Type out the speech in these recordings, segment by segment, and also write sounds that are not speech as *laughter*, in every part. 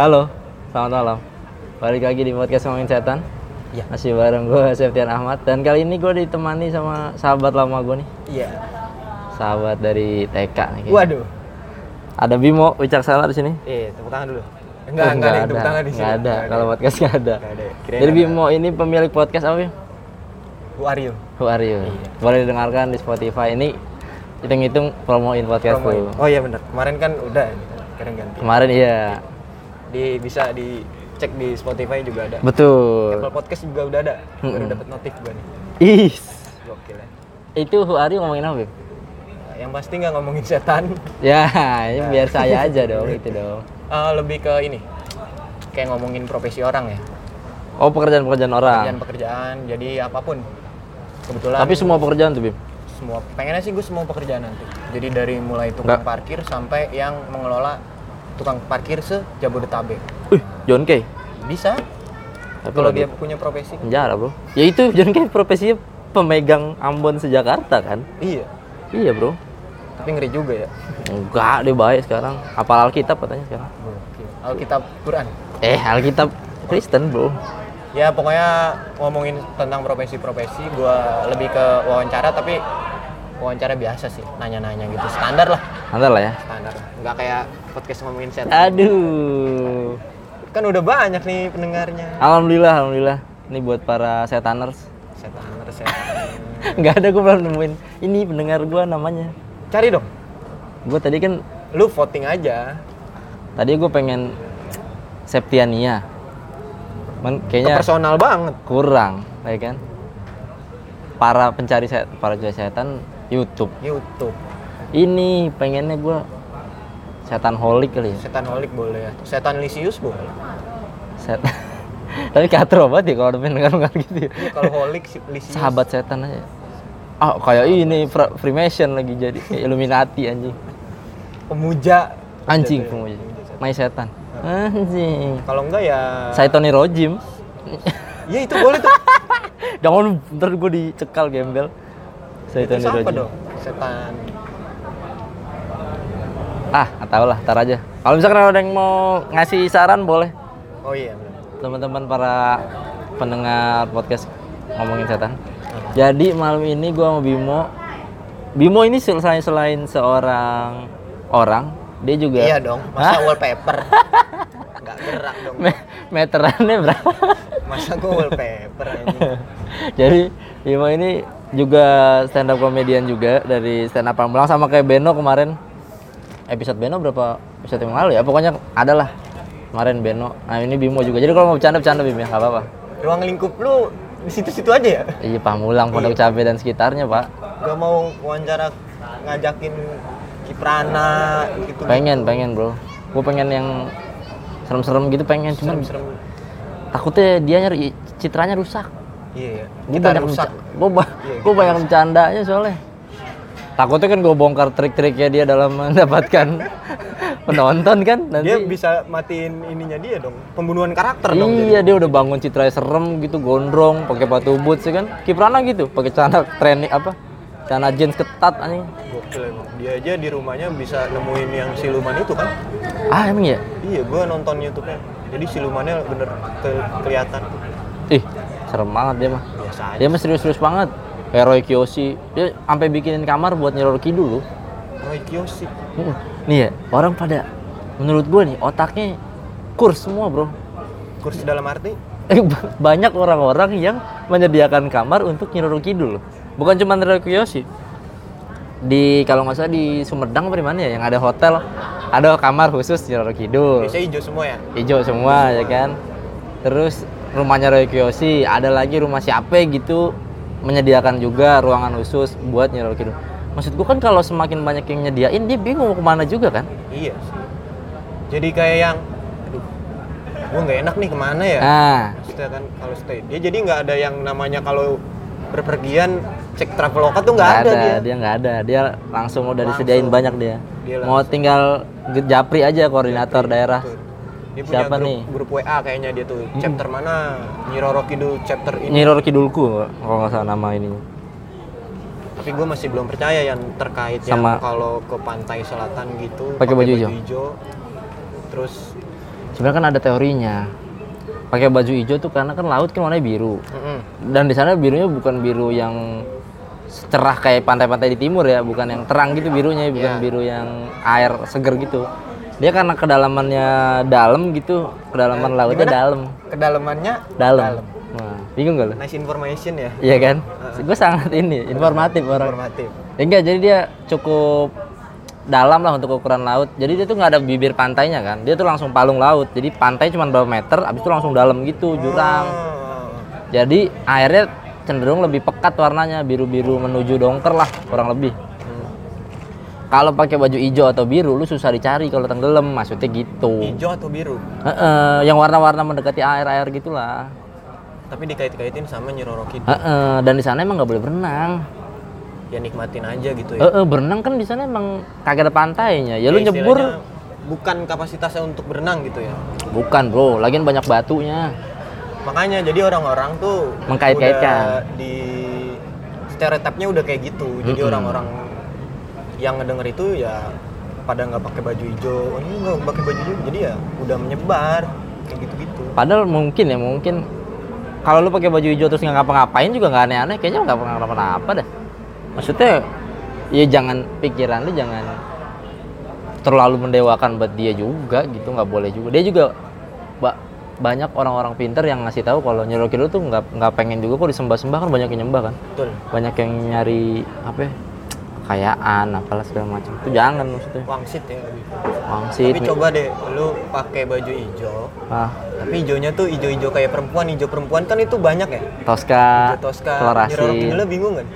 Halo, selamat malam. Balik lagi di podcast ngomongin setan. Iya. Masih bareng gue Septian Ahmad dan kali ini gue ditemani sama sahabat lama gue nih, Iya. sahabat dari TK nih. kayaknya. Waduh. Ada Bimo Wicaksana di sini. Eh, tepuk tangan dulu. Oh, Enggak, enggak ada tepuk tangan di sini. Nggak ada. Kalau podcast nggak ada. Nggak ada. Kirain Jadi. Bimo ini pemilik podcast apa ya? Who are you? Who are you? Iya. Boleh didengarkan di Spotify. Ini hitung-hitung promoin podcast Promoin. Oh iya benar. Kemarin kan udah sekarang ganti. Kemarin iya. Di bisa dicek di Spotify juga ada. Betul. Apple Podcast juga udah ada. Baru Mm-mm. dapat notif gua nih. Ih. Gokil ya. Itu Who are you ngomongin apa, Bim? Nah, Yang pasti nggak ngomongin setan. Ya, ini biar saya aja dong, *laughs* itu dong. Eh, lebih ke ini. Kayak ngomongin profesi orang ya. Oh, pekerjaan-pekerjaan orang. Pekerjaan-pekerjaan. Jadi apa pun. Kebetulan Tapi semua pekerjaan tuh, Bim. semua pengennya sih gue semua pekerjaan nanti jadi dari mulai tukang Nggak. parkir sampai yang mengelola tukang parkir se Jabodetabek Wih, John Kay. bisa Tapi kalau lagi dia punya profesi penjara, Bro. Ya itu *laughs* John Kay profesinya pemegang Ambon sejakarta kan? iya Iya, Bro. tapi ngeri juga ya Enggak, dia baik sekarang. Apal Alkitab katanya sekarang. Alkitab Quran Eh, Alkitab Kristen, Bro. ya pokoknya ngomongin tentang profesi-profesi gue lebih ke wawancara tapi wawancara biasa sih nanya-nanya gitu standar lah Nanti lah ya. standar nggak kayak podcast ngomongin set Aduh. kan udah banyak nih pendengarnya Alhamdulillah, alhamdulillah. Ini buat para setaners. setan setan Enggak *laughs* ada gue belum nemuin. Ini pendengar gua namanya. cari dong Gue tadi kan lu voting aja tadi gue pengen Septiania. Men, ke kayaknya personal banget kurang, ya kan? Para pencari set, para pencari setan YouTube. YouTube Ini pengennya gue setan holik kali ya. setan holik boleh ya setan lisius boleh Set. *laughs* Tapi katro banget ya kalau udah dengar dengar gitu. ya. Iya, kalau holik si- lisius Sahabat setan aja. Ah kayak ini Fra- Freemason lagi jadi kayak Illuminati anjing. pemuja Anjing pemuja. pemuja setan. Mai setan. Anjing. kalau enggak ya Saya Tony Rojim. ya itu boleh tuh *laughs* Jangan ntar gue dicekal gembel. Saya Tony Rojim. dong setan Ah, nggak tahu lah, ntar aja. Kalau misalkan ada yang mau ngasih saran boleh. oh iya Teman-teman para pendengar podcast ngomongin setan. Jadi malam ini gua sama Bimo. Bimo ini selain selain seorang orang, dia juga iya dong masa wallpaper *laughs* nggak gerak dong me- meterannya berapa? masa gue wallpaper anjing *laughs* Jadi Bimo ini juga stand up comedian juga dari stand up Pamulang sama kayak Beno kemarin. Episode Beno berapa episode yang lalu ya? Pokoknya ada lah. Kemarin Beno. Nah, ini Bimo juga. Jadi kalau mau bercanda bercanda Bim ya, nggak apa-apa. ruang lingkup lu di situ-situ aja ya Iya, Pamulang, Pondok Cabe dan sekitarnya, Pak. gak mau wawancara ngajakin Kiprana gitu Pengen, pengen, Bro. Gue pengen yang serem-serem gitu pengen, cuman serem takutnya dia nyari citranya rusak. iya ya Gue banyak rusak gue Iya, gue banyak bercandanya soalnya. Takutnya kan gue bongkar trik-triknya dia dalam *laughs* mendapatkan penonton kan nanti. dia bisa matiin ininya dia dong pembunuhan karakter dong jadi. Iya dia udah bangun citranya serem gitu gondrong pakai batu boots kan Kiprana gitu pakai celana training apa celana jeans ketat anjing Gokil emang. Dia aja di rumahnya bisa nemuin yang siluman itu kan? ah emang ya Iya, gua nonton YouTube-nya. Jadi silumannya bener ke- kelihatan. ih serem banget dia mah Biasa aja. dia mah serius-serius banget Roy Kiyoshi dia sampai bikinin kamar buat Nyi Roro Kidul loh Roy Kiyoshi. Nih ya orang pada menurut gue nih otaknya kurs semua bro Kursi dalam arti Eh, ba- banyak orang-orang yang menyediakan kamar untuk Nyi Roro Kidul. Bukan cuma Roy Kiyoshi. Di kalau nggak salah di Sumedang apa di mana ya yang ada hotel, ada kamar khusus Nyi Roro Kidul. biasanya hijau semua ya. Hijau semua ya kan. Terus rumahnya Roy Kiyoshi, ada lagi rumah siapa gitu menyediakan juga ruangan khusus buat Nyi Roro Kidul. Maksud gua kan kalau semakin banyak yang nyediain dia bingung mau ke mana juga kan. Iya sih. Jadi kayak yang aduh. Gua nggak enak nih ke mana ya? Nah, Maksudnya kan kalau stay. Dia jadi nggak ada yang namanya kalau berpergian cek traveloka tuh nggak ada, dia. dia nggak ada dia langsung udah Langsung. disediain banyak dia, Dia mau tinggal japri aja koordinator daerah Betul. Dia punya Siapa grup, nih? grup WA kayaknya dia tuh. Chapter mana? Nyi Roro Kidul chapter ini. Nyi Roro Kidulku kalau nggak salah nama ini Tapi gue masih belum percaya yang terkait Sama- yang kalau ke pantai selatan gitu Pakai baju hijau. terus sebenarnya kan ada teorinya pakai baju hijau tuh karena kan laut kan warnanya biru mm-mm. dan di sana birunya bukan biru yang cerah kayak pantai-pantai di timur ya bukan yang terang gitu birunya bukan Iya. biru yang air seger gitu dia karena kedalamannya dalam gitu kedalaman lautnya gimana? dalam. Kedalamannya dalam. nah, bingung gak lu? Nice information ya? Iya kan? Gue sangat ini informatif orang. informatif. Ya enggak jadi dia cukup dalam lah untuk ukuran laut. Jadi dia tuh nggak ada bibir pantainya kan? Dia tuh langsung palung laut. Jadi pantai cuma berapa meter abis itu langsung dalam gitu jurang. Oh. jadi airnya cenderung lebih pekat warnanya biru-biru menuju dongker lah kurang lebih. Kalau pakai baju hijau atau biru lu susah dicari kalau tenggelam. Maksudnya gitu. Hijau atau biru? Heeh, yang warna-warna mendekati air-air gitulah. Tapi dikait-kaitin sama Nyiroro Kidul Heeh, dan di sana emang nggak boleh berenang. Ya nikmatin aja gitu ya. Heeh, berenang kan di sana emang kagak ada pantainya. Ya, lu Ya, nyebur. istilahnya bukan kapasitasnya untuk berenang gitu ya. Bukan bro. Lagian banyak batunya. Makanya jadi orang-orang tuh Mengkait-kaitkan. di stereotipnya udah kayak gitu. Jadi orang-orang yang ngedenger itu ya pada nggak pakai baju hijau. Oh, ini nggak pakai baju hijau jadi ya udah menyebar kayak gitu-gitu. Padahal mungkin ya mungkin kalau lu pakai baju hijau terus nggak ngapa-ngapain juga nggak aneh-aneh kayaknya nggak pernah kenapa-napa dah maksudnya ya jangan pikiran lu jangan terlalu mendewakan buat dia juga gitu nggak boleh juga. Dia juga ba- banyak orang-orang pinter yang ngasih tahu kalau Nyiro Kidul tuh nggak nggak pengen juga kok disembah-sembah kan banyak yang nyembah kan? Betul. Banyak yang nyari apa ya, kekayaan apalah segala macam. Itu jangan maksudnya. Wangsit ya lebih wangsit. Tapi coba deh lu pakai baju hijau. Ah, tapi hijaunya tuh hijau-hijau kayak perempuan hijau perempuan kan itu banyak ya? Tosca hijau toska kolorasi. Kidulnya bingung kan?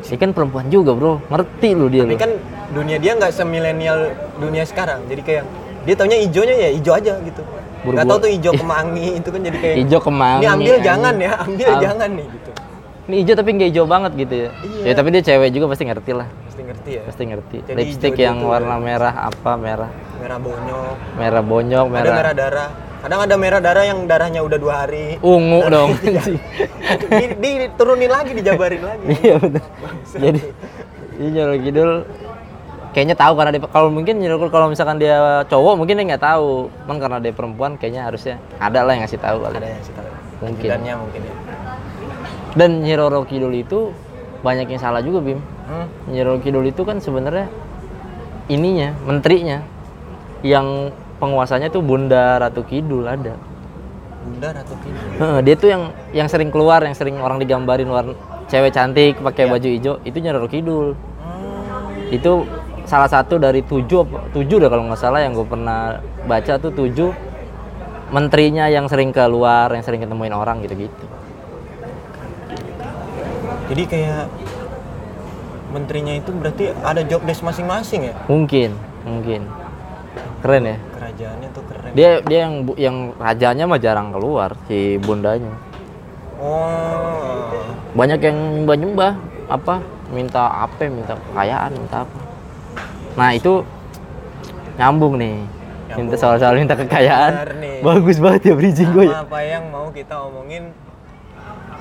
Dia kan perempuan juga bro, ngerti lu dia tapi lu. kan dunia dia nggak semilenial dunia sekarang. Jadi kayak dia taunya hijaunya ya hijau aja gitu. Buru-buru. tahu tuh hijau *laughs* kemangi itu kan jadi kayak Hijau kemangi. ini ambil anjing. jangan ya ambil Am- jangan nih gitu Ini hijau tapi nggak hijau banget gitu ya. Iya. Ya tapi dia cewek juga pasti ngerti lah, pasti ngerti ya pasti ngerti. Jadi Lipstick yang warna ya. merah apa merah, merah bonyok merah bonyok, ada merah, merah darah kadang ada merah darah yang darahnya udah dua hari ungu dong. di, *laughs* di- diturunin lagi dijabarin lagi *laughs* Iya betul. Jadi ini Nyirol Kidul kayaknya tahu karena dia kalau mungkin Kidul kalau misalkan dia cowok mungkin dia nggak tahu. Cuman karena dia perempuan kayaknya harusnya ada lah yang ngasih tahu kali. ada yang sih tahu Mungkin. Mungkin ya Dan Nyiroro Kidul itu banyak yang salah juga Bim. hmm? Nyiroro Kidul itu kan sebenarnya ininya, menterinya yang penguasanya tuh Bunda Ratu Kidul ada. bunda atau kidul *laughs* dia tuh yang yang sering keluar, yang sering orang digambarin warna cewek cantik pakai Iya. baju hijau, itu Nyiroro Kidul. Hmm. Itu salah satu dari tujuh, tujuh dah kalau nggak salah yang gue pernah baca tuh tujuh menterinya yang sering keluar, yang sering ketemuin orang gitu-gitu. Jadi kayak menterinya itu berarti ada job desk masing-masing ya Mungkin, mungkin. Keren ya. kerajaannya tuh keren Dia dia yang yang rajanya mah jarang keluar si bundanya. oh Banyak yang nyembah-nyembah apa minta apa minta kekayaan minta apa. Nah, itu nyambung nih. Minta Nyambung. soal-soal minta kekayaan. Bagus banget ya bridging gue ya. apa yang mau kita omongin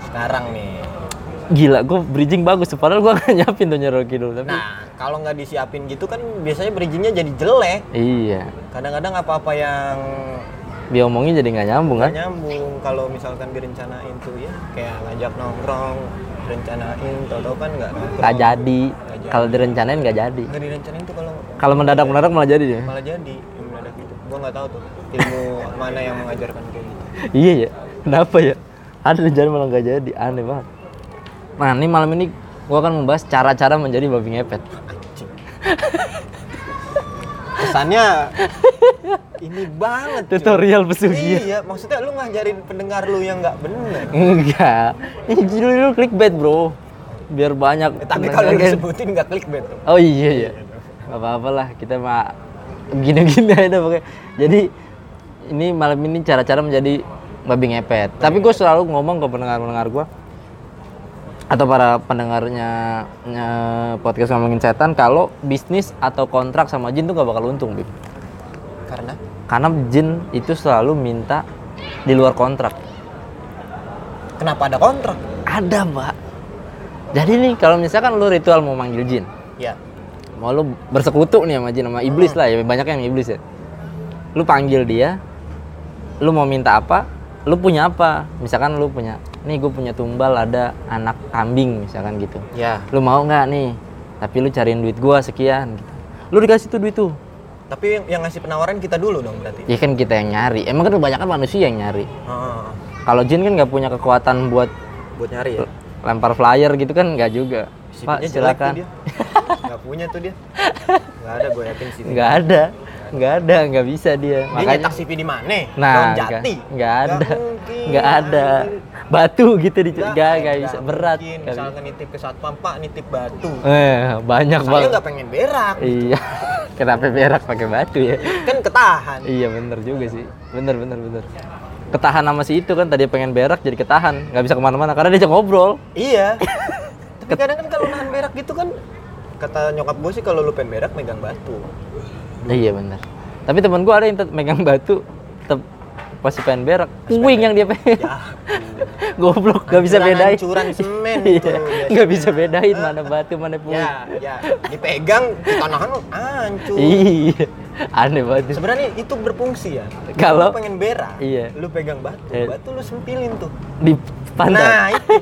sekarang nih Gila, gue bridging bagus. Padahal gue *laughs* gak nyiapin tuh Nyerol Kidul. Tapi nah kalau nggak disiapin gitu kan biasanya bridgingnya jadi jelek iya. kadang-kadang apa-apa yang Dia omongin jadi nggak nyambung kan? nggak nyambung kalau misalkan direncanain tuh ya kayak ngajak nongkrong direncanain tau-tau kan nggak nongkrong Gak jadi. Nggak jadi. Kalau direncanain gak jadi. nggak direncanain tuh kalau Kalau mendadak-mendadak malah jadi ya. malah jadi yang mendadak gitu gua nggak tahu tuh ilmu mana yang mengajarkan kayak gitu *laughs* iya ya kenapa ya ada rencana malah nggak jadi aneh banget nah ini malam ini gua akan membahas cara-cara menjadi babi ngepet. Kesannya ini banget tutorial pesugihan iya maksudnya lu ngajarin pendengar lu yang nggak bener. Enggak. Ini judul itu clickbait bro. Biar banyak Eh, tapi kalau lu disebutin nggak clickbait tuh? Oh iya iya. Gak apa-apa lah kita mah gini-gini aja pokoknya. Jadi ini malam ini cara-cara menjadi babi ngepet. Tapi gue selalu ngomong ke pendengar-pendengar gue atau para pendengarnya nya- podcast ngomongin setan kalau bisnis atau kontrak sama jin tuh gak bakal untung Bim. karena? Karena jin itu selalu minta di luar kontrak. Kenapa ada kontrak? Ada mbak. Jadi nih kalau misalkan lu ritual mau manggil jin ya. mau lu bersekutu nih sama jin sama iblis lah ya banyak yang iblis ya. Lu panggil dia lu mau minta apa lu punya apa? Misalkan lu punya nih gue punya tumbal ada anak kambing misalkan gitu Ya. lu mau nggak nih tapi lu cariin duit gua sekian gitu lu dikasih tuh duit tuh Tapi yang, yang ngasih penawaran kita dulu dong berarti. ya kan kita yang nyari emang kan kebanyakan manusia yang nyari kalau jin kan nggak punya kekuatan buat buat nyari ya. lempar flyer gitu kan nggak juga pak silakan. *laughs* Nggak punya tuh dia. Nggak ada gue yakin CV. nggak ada nggak ada nggak bisa dia Dia nyetak CV di mana? Nah, Daun nggak- jati. nggak ada, nggak ada. Batu gitu di Nggak, nggak bisa berat. mungkin. Misalkan nitip ke satpam, Pak nitip batu. Eh, banyak Saya banget. nggak pengen berak. Iya. *laughs* Kenapa berak pakai batu ya? Kan ketahan. iya bener juga sih. Bener bener bener. Ketahan sama si itu kan tadi pengen berak jadi ketahan, nggak bisa ke mana-mana karena dia ngobrol. Iya. *laughs* Tapi kadang kan kalau nahan berak gitu kan kata nyokap gue sih kalau lu pengen berak megang batu. Iya bener. Tapi teman gua ada yang megang batu, tetap pasti pengen berak. Wing yang dia pengen. Ya. *laughs* Goblok, nggak bisa bedain. hancuran semen *laughs* Iya, tuh biasanya. Nggak bisa bedain mana batu mana puing. Ya, ya. Dipegang, ditanahan hancur. Iya, aneh banget. Sebenarnya itu berfungsi ya. Kalau- pengen berak, Iya. lu pegang batu, Eh. batu lu sempilin tuh. di pantat. Nah, itu.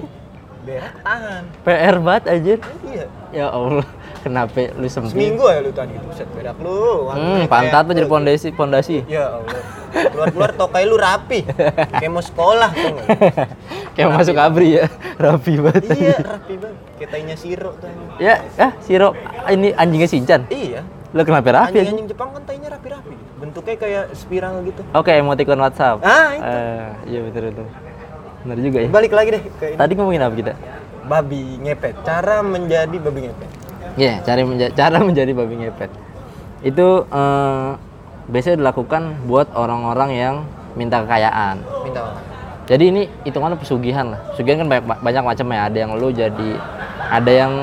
Berak tahan. *laughs* PR banget aja. Iya. Ya Allah, kenapa lu sempit? Seminggu ya lu tadi set berak lu. Hmm, pantat tuh jadi pondasi, pondasi. Ya Allah. Keluar-keluar tokai lu rapi. Kayak mau sekolah tuh. *laughs* Kayak masuk abri ya, *laughs* rapi banget. iya, rapi banget. Kayak tainya siro tuh. Ya, ah, Siro, ini anjingnya Shinchan. Iya. Lu kenapa rapi aja? Anjing-anjing Jepang kan tainya rapi-rapi. Bentuknya kayak spiral gitu. Oke, emoticon WhatsApp. Ah, itu. Eh, iya betul betul. Benar juga ya. Balik lagi deh ke ini. Tadi ngomongin apa kita? babi ngepet. Cara menjadi babi ngepet. Iya, cari menja- cara *laughs* menjadi babi ngepet. Itu eh, biasanya dilakukan buat orang-orang yang minta kekayaan. Minta apa? Jadi ini hitungannya pesugihan lah. Pesugihan kan banyak banyak macamnya. Ada yang lu jadi, ada yang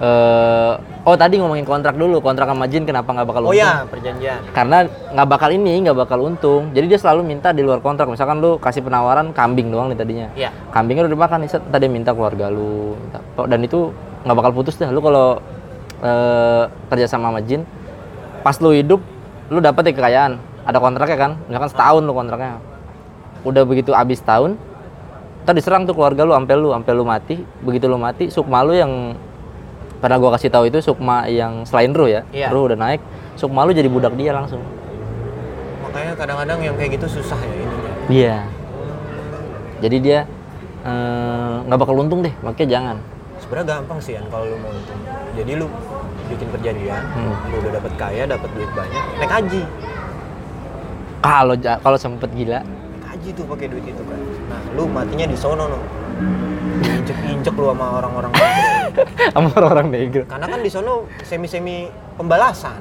eh oh tadi ngomongin kontrak dulu. Kontrak sama jin kenapa nggak bakal Oh untung? ya, perjanjian. Karena nggak bakal ini, nggak bakal untung. Jadi dia selalu minta di luar kontrak. Misalkan lu kasih penawaran kambing doang nih tadinya. Iya. Kambingnya udah dimakan nih, set, tadi minta keluarga lu. Minta. Dan itu nggak bakal putus deh. Lu kalau eh, kerja sama sama jin, pas lu hidup, lu dapet ya kekayaan. Ada kontraknya kan? Misalkan setahun lu kontraknya. Udah begitu habis tahun, ntar diserang tuh keluarga lu, sampai lu, sampai lu mati. Begitu lu mati, sukma lu yang pernah gua kasih tahu itu sukma yang selain ruh ya, Iya. ruh udah naik, sukma lu jadi budak dia langsung. Makanya kadang-kadang yang kayak gitu susah ya ininya. Iya. Jadi dia eh, nggak bakal untung deh, makanya jangan. Sebenarnya gampang sih kan kalau lu mau untung. Jadi lu bikin perjanjian, Hmm. lu udah dapat kaya, dapat duit banyak, naik haji. Kalau ja- kalau sempet gila, Naik haji tuh pakai duit itu kan. Nah, lu matinya di sono no. Injek-injek lu sama orang-orang *laughs* sama orang negro. Karena kan di sono semi-semi pembalasan.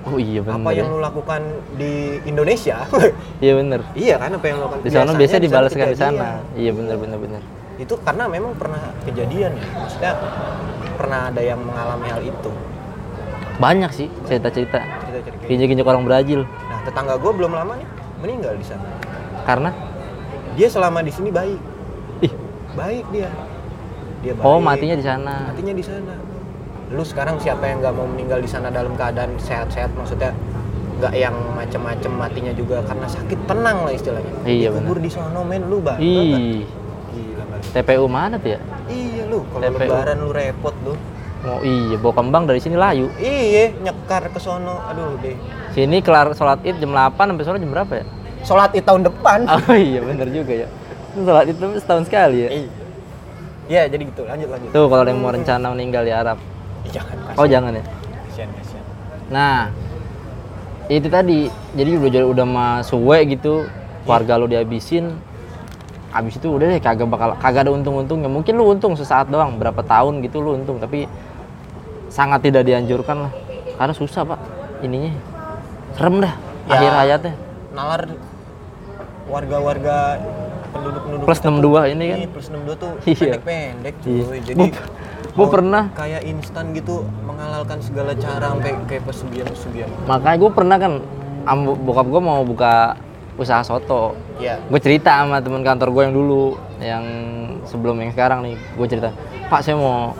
Oh iya bener. apa yang ya. lu lakukan di Indonesia? *laughs* Iya bener. iya kan apa yang lu lakukan Di sana Biasanya biasa di sana dibalaskan di sana. Iya bener bener bener. Itu karena memang pernah kejadian ya. Maksudnya pernah ada yang mengalami hal itu. Banyak sih cerita-cerita. Kinjek-kinjek orang Brazil. Nah, tetangga gue belum lama nih meninggal di sana. Karena Dia selama di sini baik. ih, Baik dia. Dia baik. oh matinya di sana. Matinya di sana. Lu sekarang siapa yang nggak mau meninggal di sana dalam keadaan sehat-sehat maksudnya nggak yang macem-macem matinya juga karena sakit tenang lah istilahnya. Iya, Dikubur di sono men lu banget. TPU mana tuh ya? Iya lu, kalau TPU. lebaran lu repot lu. Oh iya, bawa kembang dari sini layu. Iya, nyekar ke sono. Aduh deh. Sini kelar sholat id jam 8 sampai sore jam berapa ya? Sholat id tahun depan. *laughs* Oh iya bener juga ya. Sholat id setahun sekali ya. Iya. Iya, jadi gitu. Lanjut lanjut. Tuh kalau ada yang mau rencana meninggal di Arab. Ih, jangan kasihan. Oh jangan ya. Kasihan, kasihan. Nah, itu tadi. Jadi udah jadi udah mah suwe gitu, keluarga lu dihabisin. Abis itu udah deh kagak bakal kagak ada untung-untungnya. Mungkin lu untung sesaat doang, berapa tahun gitu lu untung, tapi sangat tidak dianjurkan lah. Karena susah, Pak. Ininya. Serem dah Ya. akhir hayatnya. Nalar warga-warga penduduk-penduduk Plus kita 62 ini kan. Plus 62 tuh Iya. pendek-pendek cuy. Iya. Jadi mau pernah. kayak instan gitu menghalalkan segala cara sampai kayak pesugihan-pesugihan. Makanya gue pernah kan, bokap gue mau buka usaha soto. Iya. gue cerita sama teman kantor gue yang dulu yang sebelum yang sekarang nih gue cerita pak saya mau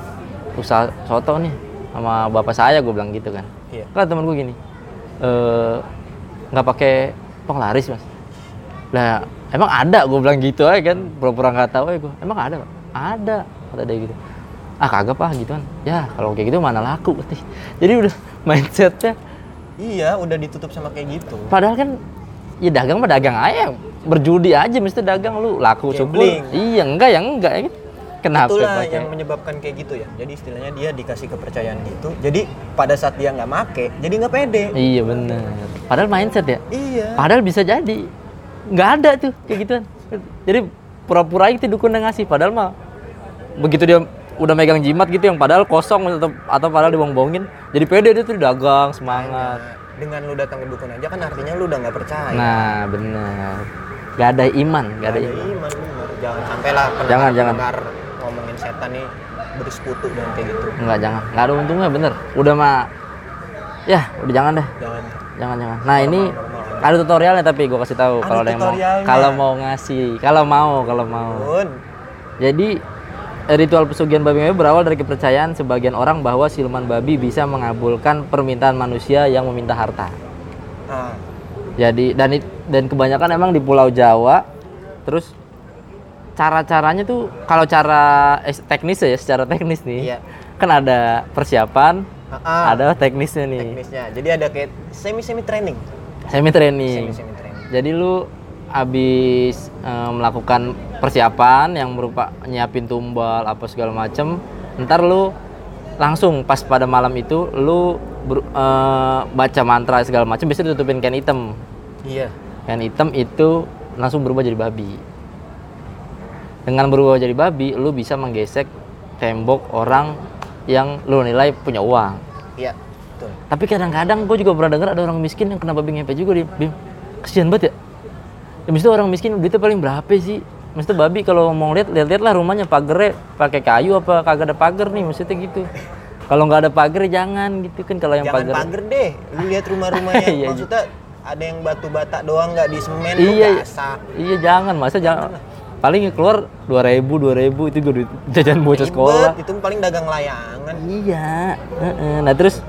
usaha soto nih sama bapak saya gue bilang gitu kan Iya. kan teman gue gini eh nggak pakai penglaris mas lah emang ada gue bilang gitu aja kan pura-pura nggak tahu ya gue emang ada Pak? ada kata dia gitu ah kagak pak gitu kan ya kalau kayak gitu mana laku *laughs* jadi udah mindsetnya Iya, udah ditutup sama kayak gitu. padahal kan ya dagang mah dagang aja berjudi aja mesti dagang lu laku syukur Gambling. iya enggak ya enggak ya kenapa Itulah pakai yang menyebabkan kayak gitu ya. Jadi istilahnya dia dikasih kepercayaan gitu. Jadi pada saat dia nggak make, jadi nggak pede. iya bener padahal mindset ya Iya. Padahal bisa jadi nggak ada tuh kayak gituan. Jadi pura-pura itu dukun yang ngasih. Padahal mah begitu dia udah megang jimat gitu yang padahal kosong atau atau padahal dibohong-bohongin. Jadi pede dia tuh dagang semangat. Dengan lu datang ke dukun aja kan artinya lu udah nggak percaya. Nah bener. Gak ada iman, gak ada Ada iman. iman bener. Jangan sampai lah Jangan, jangan. ngomongin setan nih bersekutu dengan kayak gitu. Enggak jangan, nggak ada untungnya bener. Udah mah, ya udah jangan deh, Jangan. jangan jangan. Nah ini ada tutorialnya tapi gue kasih tahu kalau ada yang mau, kalau mau ngasih, kalau mau, kalau mau. Jadi ritual pesugihan babi ngepet berawal dari kepercayaan sebagian orang bahwa siluman babi bisa mengabulkan permintaan manusia yang meminta harta. Ah, Jadi dan dan kebanyakan emang di Pulau Jawa. Terus cara-caranya tuh kalau cara eh, teknis ya, secara teknis nih. Iya. Kan ada persiapan, ah, ah, ada teknisnya nih. teknisnya. Jadi ada kayak semi semi training. Semi training. Semi semi training. Jadi lu habis eh, melakukan persiapan yang berupa nyiapin tumbal apa segala macem, ntar lu langsung pas pada malam itu lu ber- eh, baca mantra segala macem, bisa ditutupin kain hitam. Iya. Kain hitam itu langsung berubah jadi babi. Dengan berubah jadi babi, lu bisa menggesek tembok orang yang lu nilai punya uang. Iya. Betul. Tapi kadang-kadang gue juga pernah dengar ada orang miskin yang kena babi ngepet juga di Bim. Kesian banget ya. Ya mesti orang miskin duitnya paling berapa sih? Mesti babi kalau mau lihat lihat-lihat lah rumahnya pagernya pakai kayu apa kagak ada pagar nih maksudnya gitu. Kalau nggak ada pagar jangan gitu kan kalau yang Jangan pagar. pagar deh. Lu lihat rumah-rumah yang *laughs* Iya, maksudnya ada yang batu bata doang nggak di semen Iya, iya jangan masa jangan. Paling keluar 2000 2000 itu gue jajan bocah sekolah. Itu paling dagang layangan. Iya. heeh. Nah terus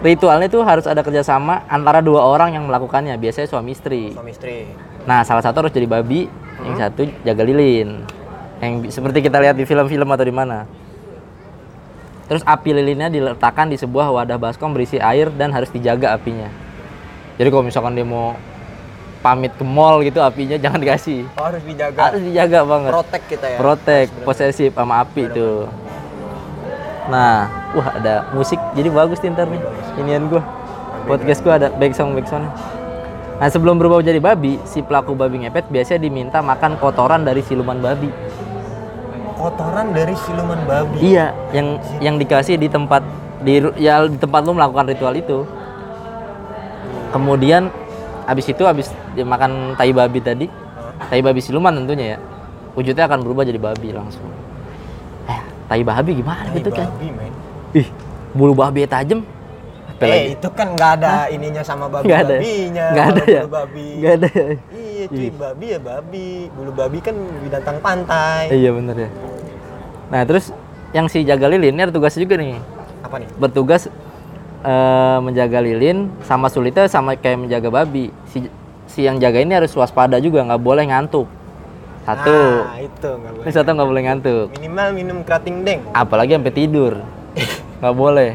ritualnya tuh harus ada kerjasama antara dua orang yang melakukannya. Biasanya suami istri. Suami istri. Nah, salah satu harus jadi babi, yang satu jaga lilin. Yang seperti kita lihat di film-film atau di mana. Terus api lilinnya diletakkan di sebuah wadah baskom berisi air dan harus dijaga apinya. Jadi kalau misalkan dia mau pamit ke mall gitu apinya jangan dikasih. Oh, harus dijaga. Harus dijaga banget. Protek kita ya. Protek, posesif sama api itu. Nah, wah ada musik jadi bagus nih ntar nih. Inian gua. Podcast gua ada back sound back sound. Nah, sebelum berubah jadi babi, si pelaku babi ngepet biasanya diminta makan kotoran dari siluman babi. Kotoran dari siluman babi. Iya, yang yang dikasih di tempat di ya di tempat lu melakukan ritual itu. Kemudian habis itu habis makan tai babi tadi, tai babi siluman tentunya ya. Wujudnya akan berubah jadi babi langsung. Eh, tai babi gimana Tai gitu kan? babi, men. Ih, bulu babi tajam. Apa lagi? Eh, itu kan nggak ada ininya sama babi *laughs* Nggak ada. babinya. Nggak ada ya? Bulu babi. Nggak ada ya? Iya, cuy, babi ya babi. Bulu babi kan binatang pantai. Iya bener ya. Nah terus yang si jaga lilin ini ada tugasnya juga nih. Apa nih? Bertugas eh, menjaga lilin sama sulitnya sama kayak menjaga babi. Si si yang jaga ini harus waspada juga, nggak boleh ngantuk. Satu. Nah, itu nggak boleh. Ini satu nggak boleh ngantuk. Minimal minum kerating deng. Apalagi sampai tidur. *laughs* Nggak boleh.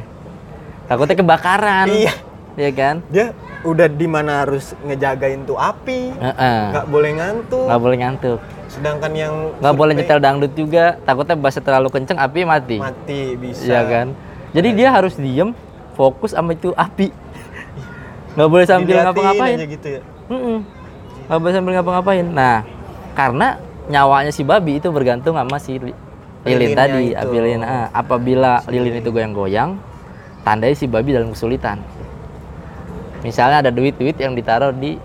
Takutnya kebakaran. Iya. Iya kan? Dia udah di mana harus ngejagain tuh api. Nggak boleh ngantuk. Nggak boleh ngantuk. Sedangkan yang Nggak boleh nyetel dangdut juga. Takutnya bahasa terlalu kenceng api mati. mati bisa. Iya kan? Jadi dia harus diem, fokus sama itu api. *laughs* Nggak boleh sambil ngapa-ngapain. gitu ya. Nggak boleh sambil ngapa-ngapain. Nah, karena nyawanya si babi itu bergantung sama si li- lilin tadi, itu. api lilin. Ah, apabila lilin itu goyang-goyang, tandai si babi dalam kesulitan. Misalnya ada duit-duit yang ditaruh di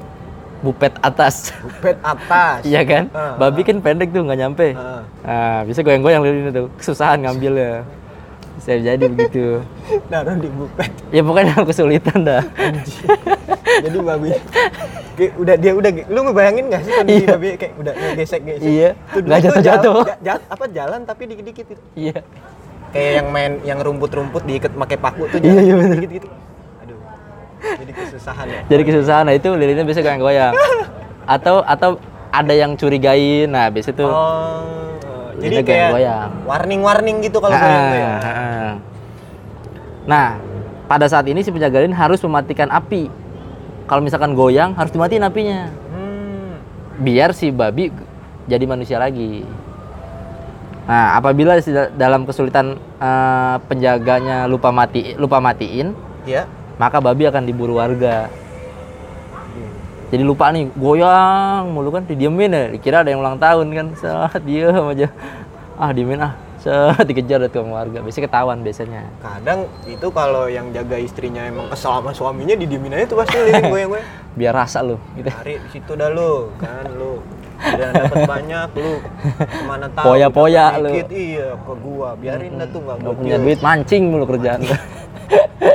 bupet atas. Bupet atas. *laughs* Iya kan? Ah, babi kan pendek tuh nggak nyampe. Ah. Nah, bisa goyang-goyang lilin itu. Kesusahan ngambilnya. Bisa jadi begitu. *laughs* Naruh di bupet. Ya pokoknya dalam kesulitan dah. Jadi babi kayak udah dia udah lu ngebayangin gak sih kondisi Iya. babi kayak udah gesek gesek. Iya. Nggak dulu tuh jatuh-jatuh. jalan- ja- apa jalan tapi dikit-dikit gitu. Iya. Kayak yang main yang rumput-rumput diikat pakai paku tuh Iya, iya, bener. dikit-dikit. Aduh. Jadi kesusahan ya. jadi kesusahan nah itu lilinnya biasa goyang-goyang atau atau ada yang curigain nah biasa tuh Oh, jadi kayak goyang-goyang. warning-warning gitu kalau goyang tuh ya. Ah, ah. Nah, pada saat ini si penjaga lilin harus mematikan api. Kalau misalkan goyang, harus dimatiin apinya. Hmm. Biar si babi jadi manusia lagi. Nah, apabila dalam kesulitan eh, penjaganya lupa mati lupa matiin, Ya. maka babi akan diburu warga. Jadi lupa nih, goyang mulu kan, didiemin ya. Dikira ada yang ulang tahun kan, *laughs* set diem aja. Ah, diemin ah, set dikejar sama warga. Biasanya ketahuan biasanya. Kadang itu kalau yang jaga istrinya emang kesel sama suaminya didiemin aja tuh pasti lilin *laughs* goyang-goyang. Biar rasa lu gitu. Cari di situ dah lu, kan lu. Udah dapat banyak lu. Ke mana tahu. Poya-poya lu. dikit, Iya, ke gua. Biarin dah tuh enggak Nggak punya duit mancing mulu kerjaan.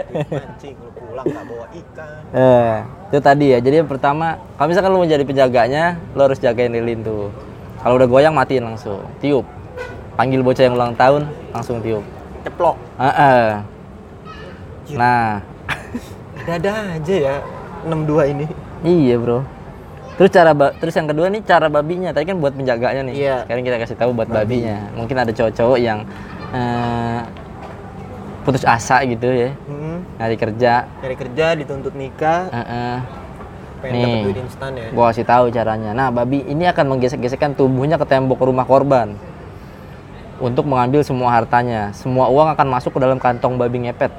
mancing lu pulang enggak bawa ikan. eh, itu tadi ya. Jadi yang pertama, kalau misalkan lu mau jadi penjaganya, lu harus jagain lilin tuh. Kalau udah goyang matiin langsung, tiup. Panggil bocah yang ulang tahun, langsung tiup. Ceplok. Heeh. Nah, Ada aja ya 62 ini. iya bro. Terus cara terus yang kedua nih cara babinya. Tadi kan buat penjaganya nih. Iya. Sekarang kita kasih tahu buat babinya. Mungkin ada cowok-cowok yang eh, putus asa gitu ya, Hmm. nyari kerja. Cari kerja dituntut nikah, Heeh. pengen Nih. dapat duit instan ya. Gua kasih tahu caranya. Nah, babi ini akan menggesek-gesekkan tubuhnya ke tembok rumah korban untuk mengambil semua hartanya. Semua uang akan masuk ke dalam kantong babi ngepet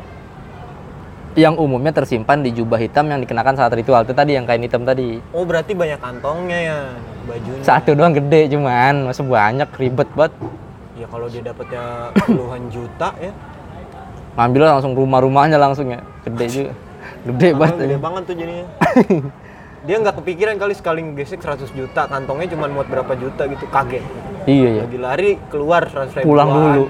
yang umumnya tersimpan di jubah hitam yang dikenakan saat ritual. Itu tadi yang kain hitam tadi. Oh, berarti banyak kantongnya ya bajunya. Satu doang gede cuman, masa banyak ribet banget. Ya kalau dia dapatnya puluhan juta ya. Ngambil langsung rumah-rumahnya langsung ya. Gede juga. Gede banget. gede banget tuh jadinya. *laughs* dia nggak kepikiran kali sekali ngegesek 100 juta, kantongnya cuma muat berapa juta gitu, kaget. Iya ya. Lagi lari keluar 100 ribuan. Pulang dulu.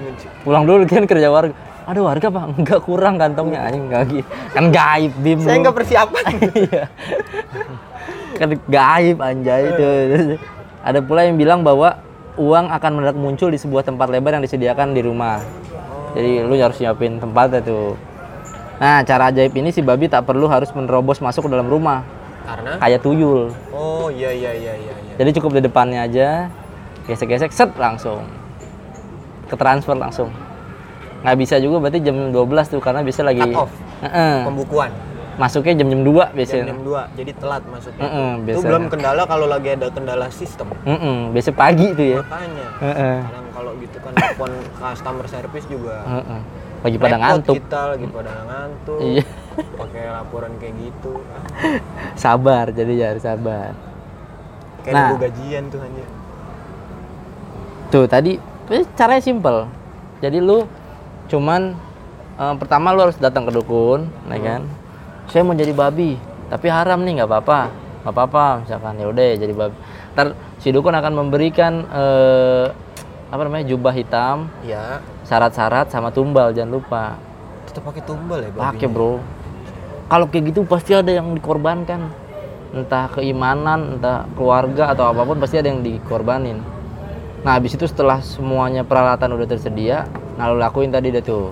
Pulang dulu kan kerja warga. Ada warga pak? *laughs* Enggak kurang kantongnya anjing enggak gitu. Kan gaib bim. Saya lu. nggak persiapan. *laughs* Iya. kan gaib anjay itu. Ada pula yang bilang bahwa uang akan mendadak muncul di sebuah tempat lebar yang disediakan di rumah. Jadi lu harus nyiapin tempatnya tuh. Nah, cara ajaib ini si babi tak perlu harus menerobos masuk ke dalam rumah Karena kayak tuyul. Oh, iya iya iya iya iya. Jadi cukup di depannya aja, gesek-gesek, set langsung. Ke transfer langsung. Nggak bisa juga berarti jam 12 tuh karena bisa lagi Cut off. Heeh. Pembukuan Masuknya jam-jam 2 jam biasanya. jam 2, jadi telat masuknya. Heeh, Itu biasanya. belum kendala kalau lagi ada kendala sistem. Heeh, biasa pagi tuh ya. Makanya. Heeh. Kadang kalau gitu kan telepon customer service juga Heeh. Lagi pada ngantuk. kita lagi pada ngantuk. Iya. Pakai laporan kayak gitu. Sabar, jadi ya harus sabar. Kayak Nah. nunggu gajian tuh anjir. Tuh tadi eh, caranya simple. Jadi lu cuman eh, pertama lu harus datang ke dukun, ya kan? Saya mau jadi babi, tapi haram nih nggak apa-apa, nggak apa-apa. Misalkan ya udah jadi babi. Ntar si dukun akan memberikan eh, apa namanya jubah hitam, Ya, syarat-syarat sama tumbal jangan lupa. tetap pakai tumbal ya. Pakai bro. Kalau kayak gitu pasti ada yang dikorbankan. Entah keimanan, entah keluarga atau apa pun pasti ada yang dikorbanin. Nah habis itu setelah semuanya peralatan udah tersedia, nah lu lakuin tadi deh tuh.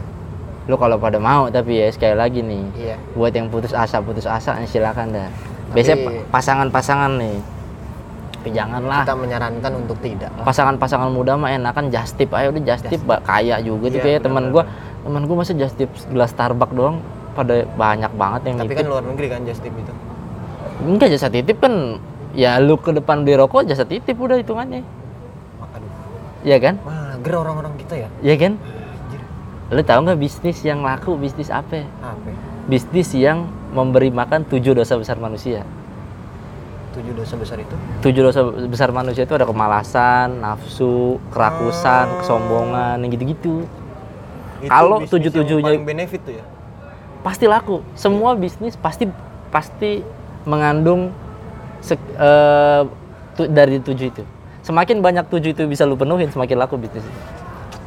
Lu kalau pada mau tapi ya sekali lagi nih, Iya. buat yang putus asa putus asa silakan dah. Biasanya pasangan-pasangan nih, tapi janganlah Kita menyarankan untuk tidak. pasangan-pasangan muda mah enakan just tip ayo udah just tip Mbak. kaya juga tuh Iya, kayak teman gua teman gua masa just tip gelas Starbucks doang pada banyak banget yang Tapi nitip kan luar negeri kan just tip itu. enggak jasa titip kan ya lu ke depan beli rokok jasa titip udah hitungannya. Iya kan Mager orang-orang kita ya. Iya kan Anjir. lu tahu nggak bisnis yang laku bisnis apa Apa? bisnis yang memberi makan tujuh dosa besar manusia Tujuh dosa besar itu? tujuh dosa besar manusia itu ada kemalasan nafsu kerakusan kesombongan yang gitu-gitu Itu Kalau tujuh-tujuhnya- yang benefit tuh ya. pasti laku. Semua bisnis pasti pasti mengandung sek- eh, tu- dari tujuh itu. Semakin banyak tujuh itu bisa lu penuhin, semakin laku bisnis.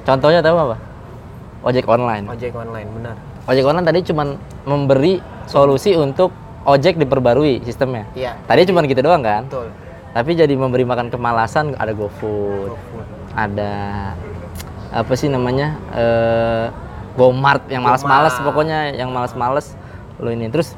Contohnya tahu apa? Ojek online. Ojek online benar. Ojek online tadi cuman memberi solusi untuk ojek diperbarui sistemnya. Iya. Tadi cuman gitu doang kan? Betul. Tapi jadi memberi makan kemalasan ada GoFood, GoFood. ada apa sih namanya eh GoMart yang malas-malas pokoknya yang malas-malas lo ini terus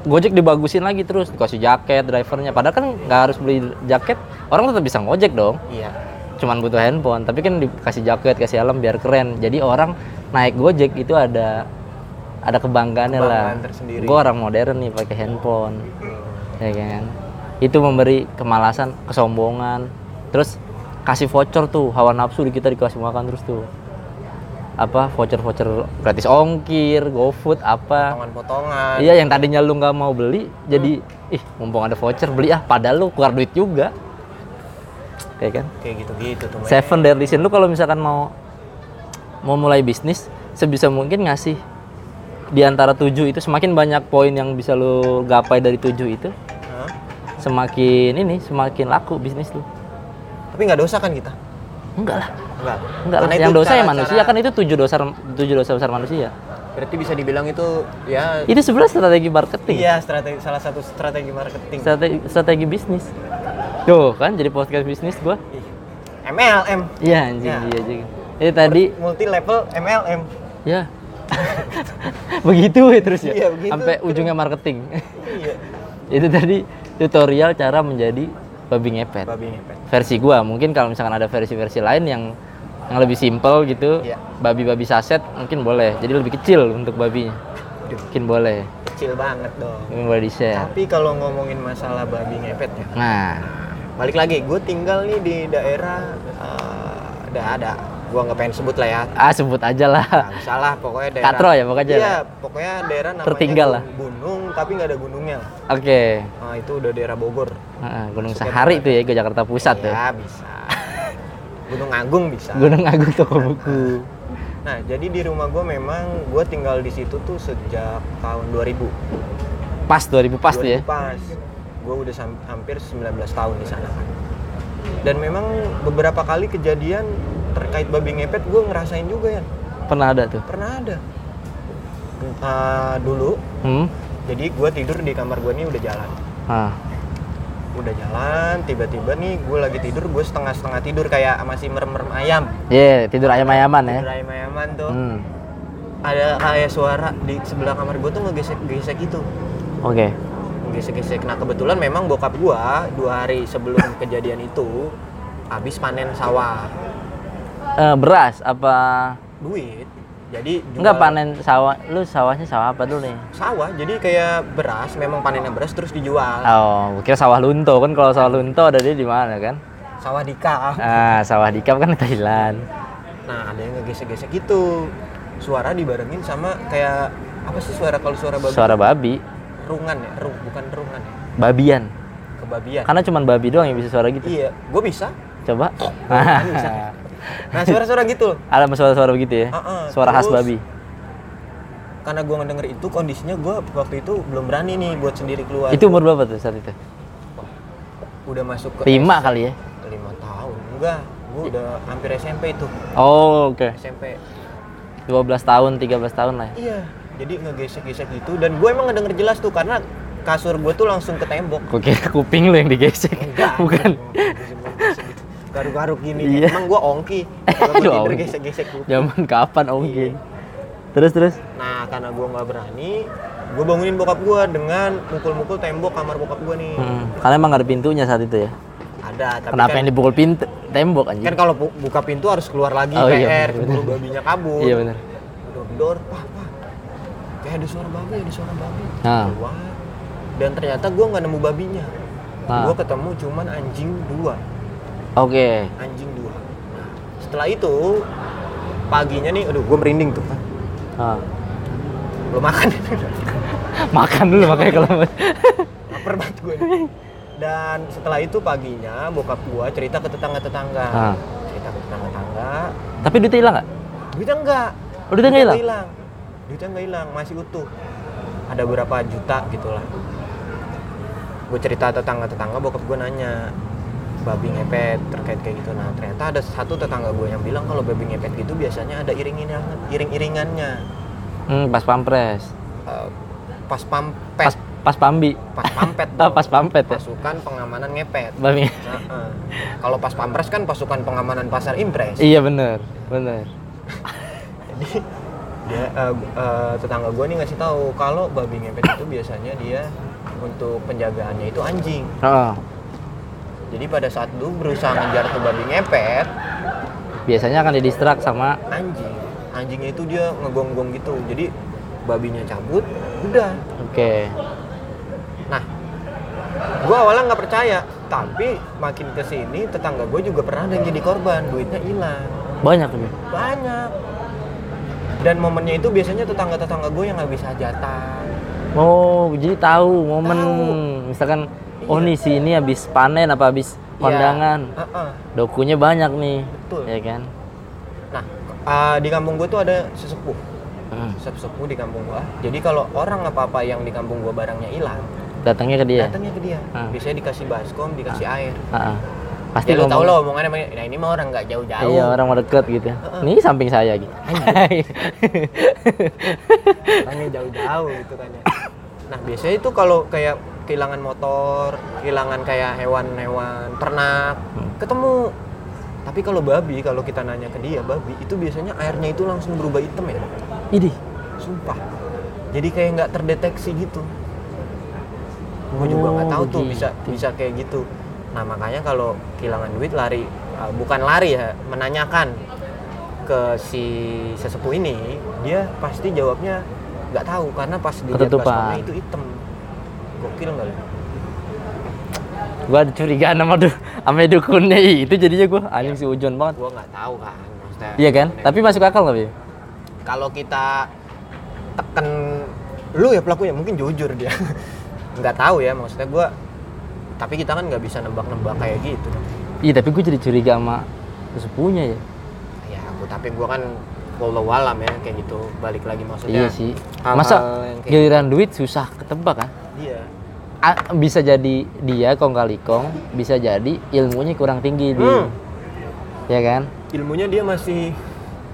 Gojek dibagusin lagi terus dikasih jaket drivernya. Padahal kan nggak harus beli jaket orang tetap bisa ngojek dong. Iya. Cuman butuh handphone tapi kan dikasih jaket kasih helm biar keren. Jadi orang naik gojek itu ada ada kebanggaannya lah. Kebanggaan tersendiri. gue orang modern nih pakai handphone. Ya kan? Itu memberi kemalasan kesombongan. Terus kasih voucher tuh hawa nafsu di kita dikasih makan terus tuh apa voucher voucher gratis ongkir gofood apa. Potongan-potongan. Iya yang tadinya lu nggak mau beli jadi ih mumpung ada voucher beli ah. Padahal lu keluar duit juga. Ya kan? Kayak gitu-gitu tuh. Seven Sin lu kalau misalkan mau mau mulai bisnis sebisa mungkin ngasih di antara tujuh itu semakin banyak poin yang bisa lu gapai dari tujuh itu semakin ini semakin laku bisnis lu. Tapi nggak dosa kan kita? Enggak lah enggak. Enggak Karena yang dosa ya manusia kan itu tujuh dosa tujuh dosa besar manusia. Berarti bisa dibilang itu ya. Itu sebenarnya strategi marketing. Iya strategi salah satu strategi marketing. Strategi, strategi bisnis. Tuh kan jadi podcast bisnis gua. MLM iya anjing Ya. iya anjing. Itu tadi multi level MLM ya *laughs* begitu ya terus ya? Iya, begitu. Sampai ujungnya marketing. Iya. *laughs* Itu tadi tutorial cara menjadi babi ngepet. Babi ngepet. Versi gua mungkin kalau misalkan ada versi-versi lain yang yang lebih simple gitu Iya. babi-babi saset mungkin boleh. Jadi lebih kecil untuk babinya. Mungkin boleh. Kecil banget dong. Mungkin boleh di share tapi kalau ngomongin masalah babi ngepet ya. Nah. Balik lagi gue tinggal nih di daerah eh, ada ada. Gue nggak pengen sebut lah ya. Ah sebut aja lah. Nggak usah lah pokoknya daerah Katro ya, pokoknya. Iya pokoknya daerah namanya Tertinggal lah. gunung tapi nggak ada gunungnya oke. Nah itu udah daerah Bogor. Nah, Gunung Masuknya Sahari itu ya ke Jakarta Pusat ya ya. bisa Gunung Agung bisa. Gunung Agung toko buku. *laughs* Nah jadi di rumah gue memang gue tinggal di situ tuh sejak tahun 2000 pas 2000 pas tuh ya? 2000 pas. Gue udah hampir 19 tahun di sana kan. Dan memang beberapa kali kejadian terkait babi ngepet gue ngerasain juga ya pernah ada tuh? Pernah ada. Eh, dulu. Hmm? Jadi gue tidur di kamar gue nih udah jalan. Ah udah jalan tiba-tiba nih gue lagi tidur gue setengah-setengah tidur kayak masih merem-merem ayam Iya, tidur ayam-ayaman ya. tidur ayam-ayaman tuh Hmm. ada kayak suara di sebelah kamar gue tuh ngegesek-gesek gitu Oke. gesek-gesek nah kebetulan memang bokap gua dua hari sebelum *laughs* kejadian itu habis panen sawah Eh, beras apa? duit jadi jual Enggak panen sawah. Lu sawahnya sawah apa dulu nih? sawah jadi kayak beras memang panennya beras terus dijual Oh, kira sawah lunto kan kalau sawah lunto ada dia di mana kan? sawah di kap Ah, sawah di Kap kan Thailand. nah ada yang ngegesek-gesek gitu suara dibarengin sama kayak apa sih suara kalau suara babi Suara babi, rungan ya Ru, bukan rungan ya babian. kebabian Karena cuma babi doang yang bisa suara gitu. iya gue bisa Coba. kan bisa. *laughs* nah suara-suara gitu ada suara-suara begitu ya? Heeh, Suara khas terus- babi. karena gue ngedenger itu kondisinya gue waktu itu belum berani nih buat sendiri keluar Itu umur berapa tuh saat itu? udah masuk ke Lima S- kali ya? lima tahun enggak gue udah hampir SMP itu Oh, oke. SMP 12 tahun, 13 tahun lah ya. iya jadi ngegesek-gesek gitu dan gue emang ngedenger jelas tuh karena kasur gue tuh langsung ke tembok kira kuping lu yang digesek. Enggak, *laughs* Bukan. Garuk-garuk gini Iya. emang gue ongki kalau *laughs* gue Aduh, tidur ongki. gesek-gesek gitu Zaman kapan Iya. mungkin? Terus terus. nah karena gue nggak berani gue bangunin bokap gue dengan mukul-mukul tembok kamar bokap gue nih Hmm. Karena emang ada pintunya saat itu ya. ada tapi Kenapa kan, yang dipukul pintu tembok anjing? kan kalau bu- buka pintu harus keluar lagi Oh, iya, PR bener, keburu babinya kabur Iya benar. gedor pah pah kayak ada suara babi ada suara babi Nah. keluar dan ternyata gue nggak nemu babinya Nah. gue ketemu cuman anjing dua Oke. anjing dua nah, setelah itu paginya nih aduh gue merinding tuh Nah. belum *laughs* makan Makan dulu makanya kalau lapar banget gue nih. dan setelah itu paginya bokap gue cerita ke tetangga-tetangga Ah. cerita ke tetangga-tetangga Tapi duitnya hilang nggak? duitnya enggak Oh, duitnya nggak hilang? hilang duitnya nggak hilang masih utuh ada berapa juta gitulah gue cerita tetangga-tetangga bokap gue nanya babi ngepet terkait kayak gitu nah ternyata ada satu tetangga gue yang bilang kalau babi ngepet gitu biasanya ada iring-iringan iring-iringannya Hmm, pas pampres. Eh, pas Pas pampet pas pambi. pas pampet *laughs* dong. pas pampet ya. pasukan pengamanan ngepet Babi. Nah, eh. kalau pas pampres kan pasukan pengamanan pasar impres iya bener, bener. jadi dia eh, eh, tetangga gue nih ngasih tahu kalau babi ngepet itu biasanya dia untuk penjagaannya itu anjing Heeh. Jadi pada saat lu berusaha ngejar tuh babi ngepet biasanya akan didistrak sama anjing. Anjingnya itu dia ngegonggong gitu. Jadi babinya cabut udah. Oke. Nah gue awalnya nggak percaya tapi makin ke sini tetangga gue juga pernah ada yang jadi korban. Duitnya hilang. Banyak tapi banyak. Dan momennya itu biasanya tetangga-tetangga gue yang nggak bisa hajatan oh jadi tahu momen Tahu. misalkan oh Iya. nih si ini habis panen apa habis kondangan Iya. Heeh. dokunya banyak nih Betul. ya kan nah uh, di kampung gue tuh ada sesepuh Hmm. sesepuh di kampung gue jadi kalau orang apa-apa yang di kampung gue barangnya hilang datangnya ke dia datangnya ke dia Ah. biasanya dikasih baskom dikasih air Heeh. pasti ya lu tau lo omongannya nah ini mah orang nggak jauh-jauh iya orang mau deket gitu Heeh. nih samping saya gitu *laughs* orangnya jauh-jauh gitu kan ya nah biasanya itu kalau kayak kehilangan motor kehilangan kayak hewan-hewan ternak Hmm. ketemu. Tapi kalau babi kalau kita nanya ke dia babi itu biasanya airnya itu langsung berubah hitam ya? Idih. sumpah. Jadi kayak nggak terdeteksi gitu. Gue juga nggak Oh, tahu tuh bisa bisa kayak gitu. Nah makanya kalau kehilangan duit lari uh, bukan lari ya menanyakan ke si sesepuh ini dia pasti jawabnya nggak tahu karena pas dilihat Ketutupan. baskomnya itu hitam nggak lu? gua ada curigaan *laughs* sama du sama dukunnya. Itu jadinya gua anjing si ujon banget. Gue nggak tahu kan maksudnya iya kan? Tapi masuk akal nggak Bi? kalau kita tekan lu ya pelakunya mungkin jujur dia. *laughs* Nggak tahu ya maksudnya gue tapi kita kan nggak bisa nebak-nebak kayak gitu. Iya tapi gua jadi curiga sama sesepuhnya ya. Ya aku tapi gue kan walau alam ya kayak gitu. Balik lagi maksudnya iya sih. masa giliran duit susah ketebak kan? Iya bisa jadi dia kong kali kong bisa jadi ilmunya kurang tinggi di Hmm. ya kan? Ilmunya dia masih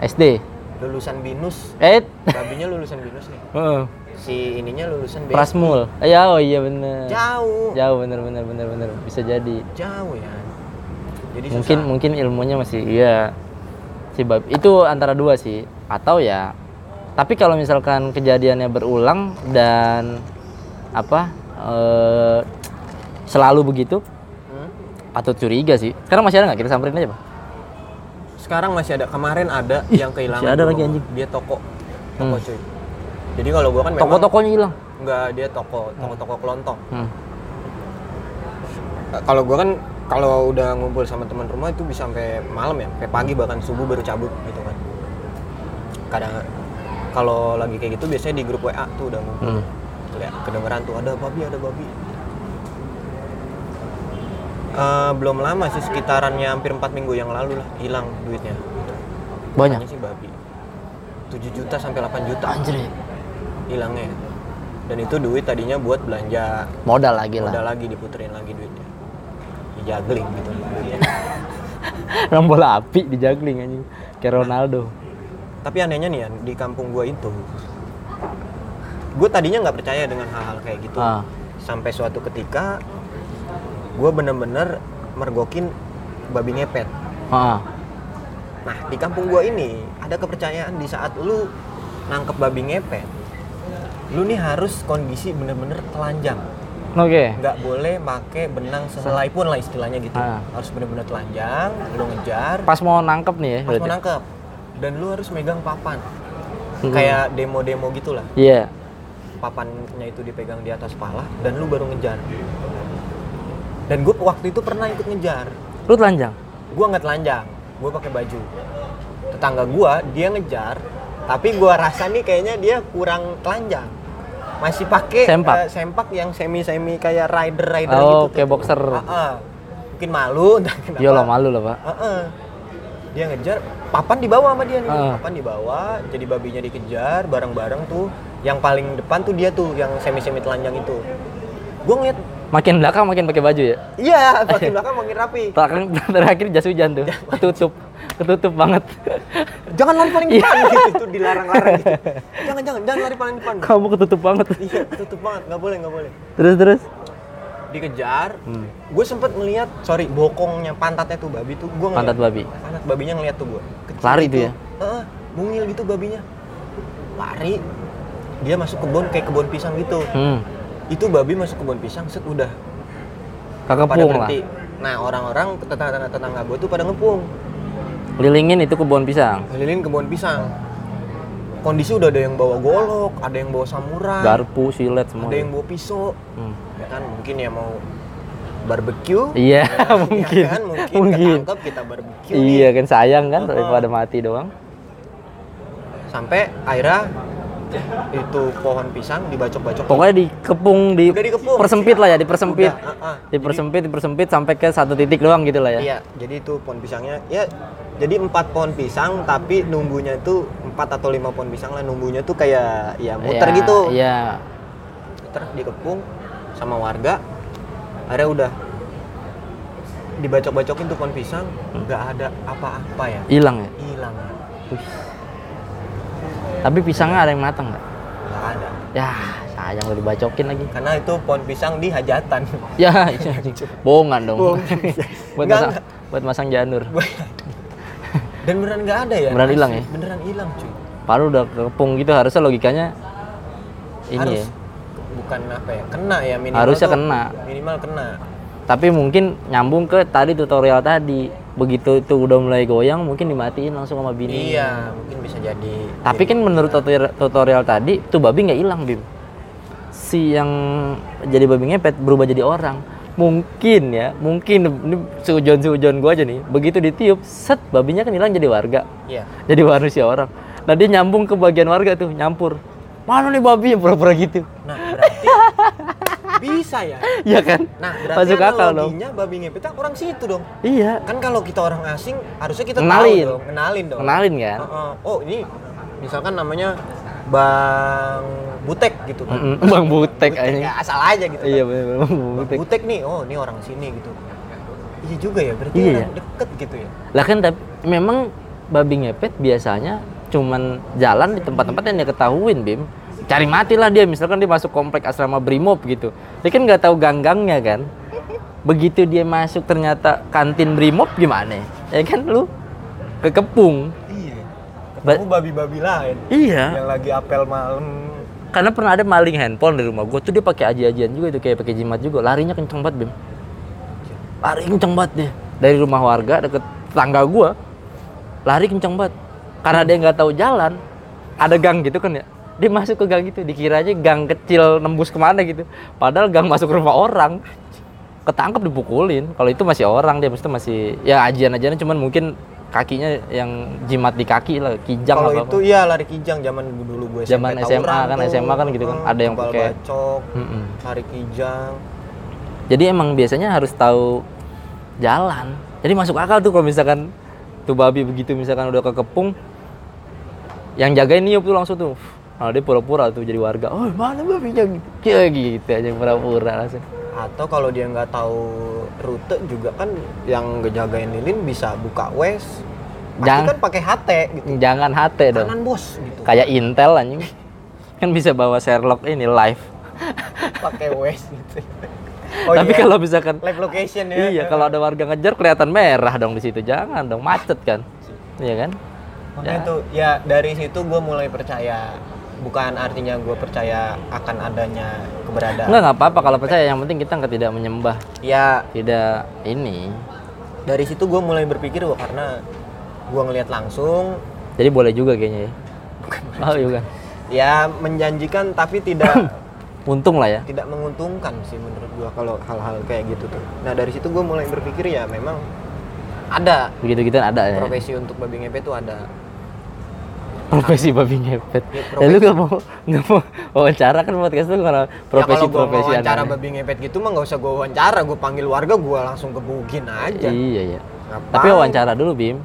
SD lulusan binus. Eh? Babinya lulusan binus nih. Heeh. si ininya lulusan BSI. Prasmul. Ya oh iya bener. Jauh. Jauh bener bener bener bener. Bisa jadi. Jauh ya. Jadi mungkin susah. mungkin ilmunya masih iya. Si bab itu antara dua sih. Atau ya tapi kalau misalkan kejadiannya berulang dan apa eh, selalu begitu. Hmm? patut curiga sih. Sekarang masih ada nggak? Kita samperin aja pak. Sekarang masih ada. Kemarin ada Ih, yang kehilangan masih ada lagi, anjing. dia toko. Toko Hmm. cuy. Jadi kalau gua kan memang toko-tokonya hilang? Nggak dia toko. Toko-toko kelontong. Hmm. Eh, kalau gua kan kalau udah ngumpul sama teman rumah itu bisa sampai malam ya. Sampai pagi bahkan subuh baru cabut gitu kan. Kadang kalau lagi kayak gitu biasanya di grup WA tuh udah ngumpul. Hmm. Lihat kedengeran tuh ada babi ada babi. Eh, belum lama sih sekitarannya hampir empat minggu yang lalu lah hilang duitnya. Banyak? Katanya sih babi. 7 juta sampai 8 juta. Anjir. Hilangnya. Dan itu duit tadinya buat belanja. Modal lagi lah. Udah lagi diputerin lagi duitnya. Dijagling gitu. *laughs* Duitnya. bola api di juggling anjing. Kayak Ronaldo. Tapi anehnya nih ya di kampung gua itu gue tadinya nggak percaya dengan hal-hal kayak gitu. Ah. sampai suatu ketika gue bener-bener mergokin babi ngepet. Ah. Nah di kampung gua ini ada kepercayaan di saat lu nangkep babi ngepet lu nih harus kondisi bener-bener telanjang. Oke. Nggak boleh pakai benang sehelai pun lah istilahnya gitu. Ah. harus bener-bener telanjang lu ngejar. Pas mau nangkep nih ya pas berarti. mau nangkep. Dan lu harus megang papan. Hmm. kayak demo-demo gitulah. Iya papannya itu dipegang di atas pala dan lu baru ngejar dan gue waktu itu pernah ikut ngejar lu telanjang gue nggak telanjang gue pakai baju tetangga gue dia ngejar tapi gue rasa nih kayaknya dia kurang telanjang masih pakai Sempak? eh, sempak yang semi semi kayak rider rider Oh, gitu kayak tuh. boxer. Ah, ah. mungkin malu *laughs* entah kenapa iya lo malu lah pak Ah, ah. dia ngejar papan dibawa sama dia nih Ah. papan dibawa jadi babinya dikejar bareng-bareng tuh yang paling depan tuh dia tuh yang semi semi telanjang itu. Gue ngeliat makin belakang makin pakai baju ya? Iya pakai belakang makin rapi. *laughs* Belakang terakhir jas hujan tuh ketutup ketutup banget. Jangan lari paling Iya. depan gitu itu dilarang-larang gitu. *laughs* jangan jangan jangan lari paling depan. Kamu ketutup banget. Iya tutup banget nggak boleh nggak boleh. Terus terus? Dikejar. Hmm. gue sempet ngeliat sorry bokongnya pantatnya tuh babi tuh gue pantat babi? Pantat babinya ngeliat tuh gue Lari tuh ya? Heeh, mungil gitu babinya. Lari dia masuk kebun kayak kebun pisang gitu Hmm. itu babi masuk kebun pisang set udah pada Kakepung lah. berhenti nah orang-orang tetangga tetangga gue tuh pada ngepung Lilingin itu kebun pisang. ngelilin kebun pisang kondisi udah ada yang bawa golok ada yang bawa samurai Garpu, silet semua. ada yang bawa pisau Hmm. ya kan mungkin ya mau barbecue Iya, *laughs* Ya mungkin. kan? mungkin, Mungkin. ketangkep kita barbecue Iya nih. kan sayang kan Heeh. daripada mati doang. sampai akhirnya itu pohon pisang dibacok-bacok Pokoknya dikepung, di dikepung. persempit lah ya, dipersempit. Udah, ah, ah. Dipersempit, dipersempit sampai ke satu titik doang gitu lah ya. Iya, jadi itu pohon pisangnya ya jadi empat pohon pisang tapi numbunya itu empat atau lima pohon pisang lah numbunya tuh kayak ya muter Iya, gitu. Iya. Muter dikepung sama warga. Akhirnya udah dibacok-bacokin tuh pohon pisang, Hmm. nggak ada apa-apa ya. Hilang ya. Hilang. Wih. Tapi pisangnya ada yang matang nggak? Nggak ada. Ya, sayang udah dibacokin lagi. Karena itu pohon pisang di hajatan. *laughs* Ya, iya, anjing. bohongan dong. Bohong. *laughs* buat masang, buat masang janur. *laughs* Dan beneran nggak ada ya? Beneran hilang ya? Beneran hilang cuy. Paru udah kepung gitu harusnya logikanya ini Harus ya. bukan apa ya? Kena ya minimal. Harusnya tuh kena. Minimal kena. Tapi mungkin nyambung ke tadi tutorial tadi. Begitu itu udah mulai goyang mungkin dimatiin langsung sama bini. Iya, mungkin bisa jadi. Tapi kan menurut tutorial, tutorial tadi tuh babi nggak hilang bim. Si yang jadi babi ngepet berubah jadi orang. Mungkin ya, mungkin ini seujon seujon gua aja nih. Begitu ditiup, set babinya kan hilang jadi warga, Iya. jadi manusia orang. Nah dia nyambung ke bagian warga tuh, nyampur. Mana nih babi yang pura-pura gitu? Nah, berarti *laughs* bisa ya. *laughs* Iya kan? Nah, berarti Masuk akal dong. babi ngepet kan orang situ dong. Iya. Kan kalau kita orang asing harusnya kita Kenalin. tahu dong, kenalin dong. Kenalin kan? Heeh. Oh, ini misalkan namanya Bang Butek gitu kan. *laughs* Bang Butek aja. Ya, asal aja gitu kan. Iya bener Bang Butek. Butek nih, oh ini orang sini gitu. Iya juga ya, berarti Iya. orang deket gitu ya. Lah kan tapi memang babi ngepet biasanya cuman jalan di tempat-tempat yang dia ketahuin, Bim. Cari mati lah dia, misalkan dia masuk komplek asrama Brimob gitu. Dia kan nggak tahu gang-gangnya kan. Begitu dia masuk ternyata kantin Brimob gimana? Ya kan lu kekepung. Iya. Ketemu babi-babi lain Iya. yang lagi apel malam. Karena pernah ada maling handphone di rumah gua tuh dia pakai aji-ajian juga itu kayak pakai jimat juga. Larinya kenceng banget, Bim. Lari kenceng banget dia. Dari rumah warga deket tangga gua. Lari kenceng banget. Karena dia nggak tahu jalan, ada gang gitu kan ya. Dia masuk ke gang itu, dikira aja gang kecil nembus ke mana gitu. Padahal gang masuk rumah orang. Ketangkep dipukulin. Kalau itu masih orang dia mesti masih ya ajian-ajiannya cuman mungkin kakinya yang jimat di kaki lah, kijang Kalau itu iya lari kijang zaman dulu gue Zaman SMA kan, SMA kan gitu kan, ada yang pakai- bacok, Mm-mm. lari kijang. Jadi emang biasanya harus tahu jalan. Jadi masuk akal tuh kalau misalkan tuh babi begitu misalkan udah kekepung, yang jagain niup tuh langsung tuh. Kalau dia pura-pura tuh jadi warga. Oh mana babinya gitu. Kayak gitu aja pura-pura langsung. Atau kalau dia nggak tahu rute juga kan yang ngejagain lilin bisa buka wes. Jangan- kan pakai HT gitu. Jangan HT dong. Kanan bos gitu. Kayak Intel anjing. Kan bisa bawa Sherlock ini live. *laughs* pakai wes gitu. *laughs* Tapi iya. kalau misalkan live location ya. iya kalau ada warga ngejar kelihatan merah dong di situ. Jangan dong macet kan. Iya kan? Makanya Ya. tuh ya dari situ gue mulai percaya bukan artinya gue percaya akan adanya keberadaan. Enggak nggak apa-apa kalau percaya yang penting kita nggak tidak menyembah, Ya tidak ini. dari situ gue mulai berpikir wah karena gue ngelihat langsung Jadi boleh juga kayaknya ya. Oh juga. ya menjanjikan tapi tidak *coughs* Untung lah ya. tidak menguntungkan sih menurut gue kalau hal-hal kayak gitu tuh. Nah dari situ gue mulai berpikir ya memang ada Begitu-gitu ada ya. profesi untuk babi ngepet tuh ada. Profesi babi ngepet. Ya, Ya, lu gak mau nggak mau wawancara kan podcast lu karena profesi ya kalau gue profesi wawancara aneh. babi ngepet gitu mah nggak usah gue wawancara, gue panggil warga gue langsung gebukin aja. Iya iya. Ngapain? Tapi wawancara dulu Bim.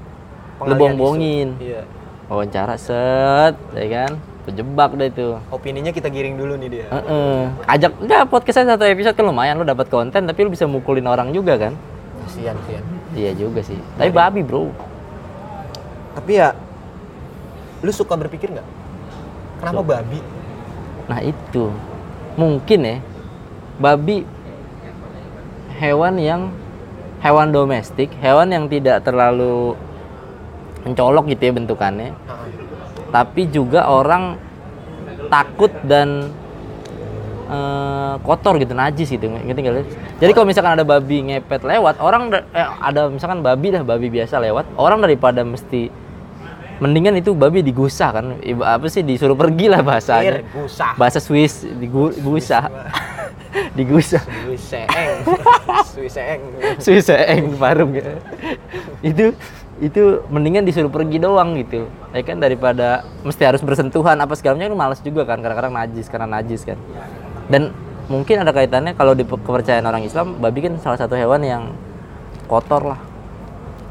Lu bohong-bohongin. Iya. Wawancara set, ya kan? Kejebak deh itu. Opininya kita giring dulu nih dia. Heeh. Ajak enggak podcastnya satu episode kan lumayan lu dapat konten tapi lu bisa mukulin orang juga kan? Kasian, kasian. Iya juga sih. Tapi babi, Bro. Tapi ya, lu suka berpikir nggak? Kenapa babi? Nah itu mungkin ya babi hewan yang hewan domestik, hewan yang tidak terlalu mencolok gitu ya bentukannya, tapi juga orang takut dan eh, kotor gitu najis gitu ngerti nggak lu? jadi kalau misalkan ada babi ngepet lewat orang eh, ada misalkan babi dah babi biasa lewat orang daripada mesti mendingan itu babi digusah kan. Iba- apa sih disuruh pergi lah bahasanya. Gusah. bahasa Swiss *laughs* digusah digusah. Suiseeng. Suiseeng. Swiss eng parung *laughs* ya. itu itu mendingan disuruh pergi doang gitu. Ya kan daripada mesti harus bersentuhan apa segala macam itu males juga kan. Kadang-kadang najis karena najis kan. Dan mungkin ada kaitannya kalau di kepercayaan orang Islam babi kan salah satu hewan yang kotor lah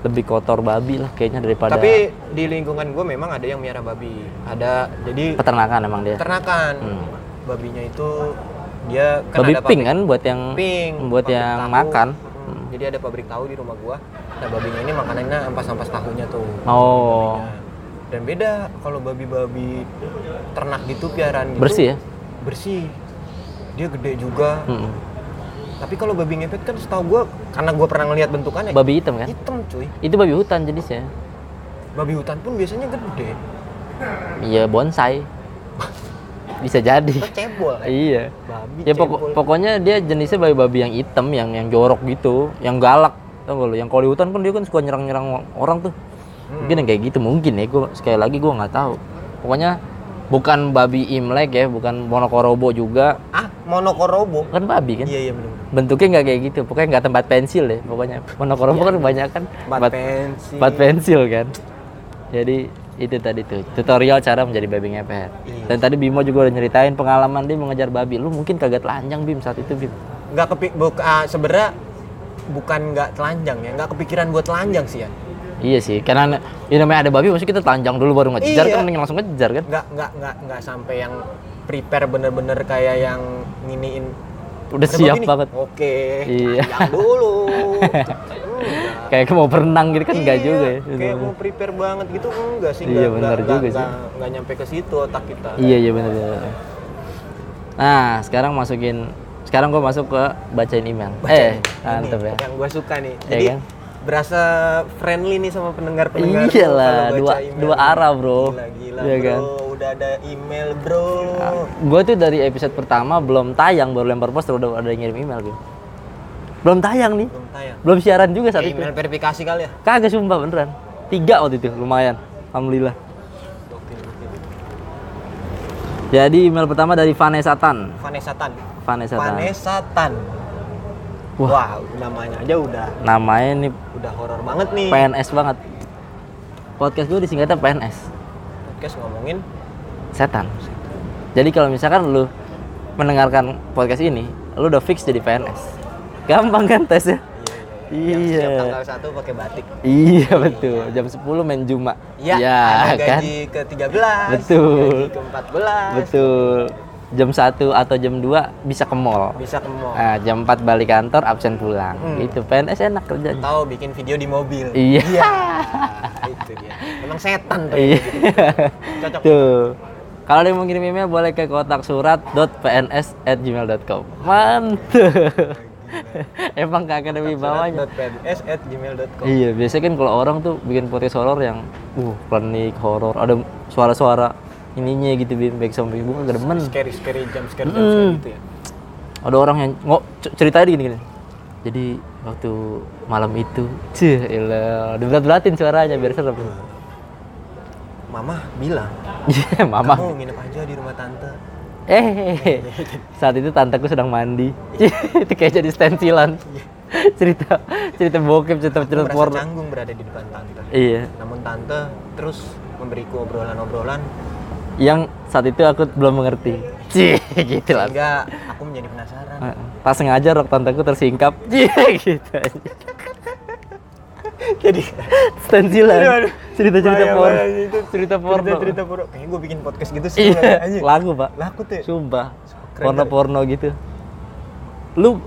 lebih kotor babi lah kayaknya daripada Tapi di lingkungan gue memang ada yang miara babi. Ada jadi peternakan emang dia peternakan. Hmm. Babinya itu dia kan babi ada pink pabrik- kan buat yang pink buat yang tahu. makan Hmm, Jadi ada pabrik tahu di rumah gua. Nah, babinya ini makanannya ampas-ampas tahunya tuh. oh Babinya. Dan beda kalau babi-babi ternak gitu piaraan gitu. bersih ya Bersih. Dia gede juga. Mm-mm. Tapi kalau babi ngepet kan setahu gua karena gua pernah ngeliat bentukannya babi hitam kan? hitam cuy. itu babi hutan jenisnya. Babi hutan pun biasanya gede. iya bonsai. Bisa jadi. Itu cebol. kan? iya. Babi ya pokok- pokoknya dia jenisnya babi-babi yang hitam yang yang jorok gitu yang galak. Tau gak lu? Yang kalau di hutan kan dia kan suka nyerang-nyerang orang tuh. Hmm. mungkin yang kayak gitu mungkin ya. Gue sekali lagi gue nggak tahu. Pokoknya bukan babi imlek ya bukan monokorobo juga monokorobo. kan babi kan? Iya, iya benar. bentuknya nggak kayak gitu. Pokoknya nggak tempat pensil deh pokoknya. Monokorobo kan banyak kan? Bat pensi. tempat pensil kan? Jadi itu tadi tuh tutorial cara menjadi babi ngepet. Iya. dan tadi Bimo juga udah nyeritain pengalaman dia mengejar babi. Lu mungkin kagak telanjang Bim saat itu Bim. Nggak kepik buk, ah, sebenarnya bukan nggak telanjang ya. Nggak kepikiran buat telanjang sih ya. Iya sih karena ya namanya ada babi maksudnya kita telanjang dulu baru ngejar Iya. kan langsung ngejar kan? Nggak nggak nggak nggak sampai yang prepare bener-bener kayak yang nginiin udah "Ada siap babi nih." banget oke Iya. telanjang dulu Enggak. *laughs* kayak mau berenang gitu kan enggak Iya, juga ya kayak mau prepare banget gitu enggak sih Iya, nggak- juga nggak- sih. nggak- nggak nyampe ke situ otak kita iya iya benar benar nah sekarang masukin sekarang gua masuk ke bacain email eh Bacain. mantep Ini ya yang gue suka nih Iya jadi kan? berasa friendly nih sama pendengar-pendengar Iyalah, dua- email. dua arah, bro. gila gila Iya bro kan? Udah ada email bro. Gue tuh dari episode pertama belum tayang baru lempar poster udah ada yang ngirim email gue belum tayang nih. Belum tayang. Belum siaran juga saat Kayak itu. email verifikasi kali ya? Kagak sumpah beneran. Tiga waktu itu lumayan. Alhamdulillah. Jadi email pertama dari Vanessa Tan. Vanessa Tan. Vanessa Tan. Vanessa Tan. Wah. wow namanya aja udah. Namanya nih udah horor banget nih. PNS banget. Podcast gue disingkatnya PNS podcast ngomongin setan jadi kalau misalkan lu mendengarkan podcast ini lu udah fix jadi PNS gampang kan tesnya iya iya, iya. Iya. tanggal satu pakai batik iya betul jam 10 main Juma Iya, Ya, ada kan gaji ke-13, Betul. gaji ke-14, betul jam 1 atau jam 2 bisa ke mall bisa ke mall. Nah, jam 4 balik kantor absen pulang Hmm. gitu PNS enak kerjanya Tahu bikin video di mobil. Iya. itu dia. Emang setan tuh. iya Cocok. tuh kalau ada yang mau kirim email boleh ke kotak surat.pns@gmail.com mantap *laughs* emang kagak ada wibawanya surat.pns@gmail.com. Iya, biasanya kan kalau orang tuh bikin podcast horor yang uh klinik horor, ada suara-suara ininya gitu bim back sound ibu kan demen. Scary scary jam scare jam Mm. gitu ya. Ada orang yang ngok ceritanya gini gini. Jadi waktu malam itu, cih, ilah, dibelat-belatin suaranya biar serem. Mama bilang, Iya, *laughs* mama. kamu nginep aja di rumah tante. Eh, saat itu tanteku sedang mandi. *laughs* itu kayak jadi stensilan. cerita cerita bokep, cerita Aku cerita merasa porno. canggung berada di depan tante. Iya, Namun tante terus memberiku obrolan-obrolan yang saat itu aku belum mengerti. Cih, *laughs* gitu lah. sehingga aku menjadi penasaran. Pas sengaja rok tanteku tersingkap. Cih, gitu aja. Jadi Stensilan. Cerita-cerita porno. itu. Cerita porno. cerita-cerita porno. Kayaknya gue bikin podcast gitu sih. Iya, lagu, Pak. Laku tuh. ya? Sumpah. Porno-porno gitu. Lu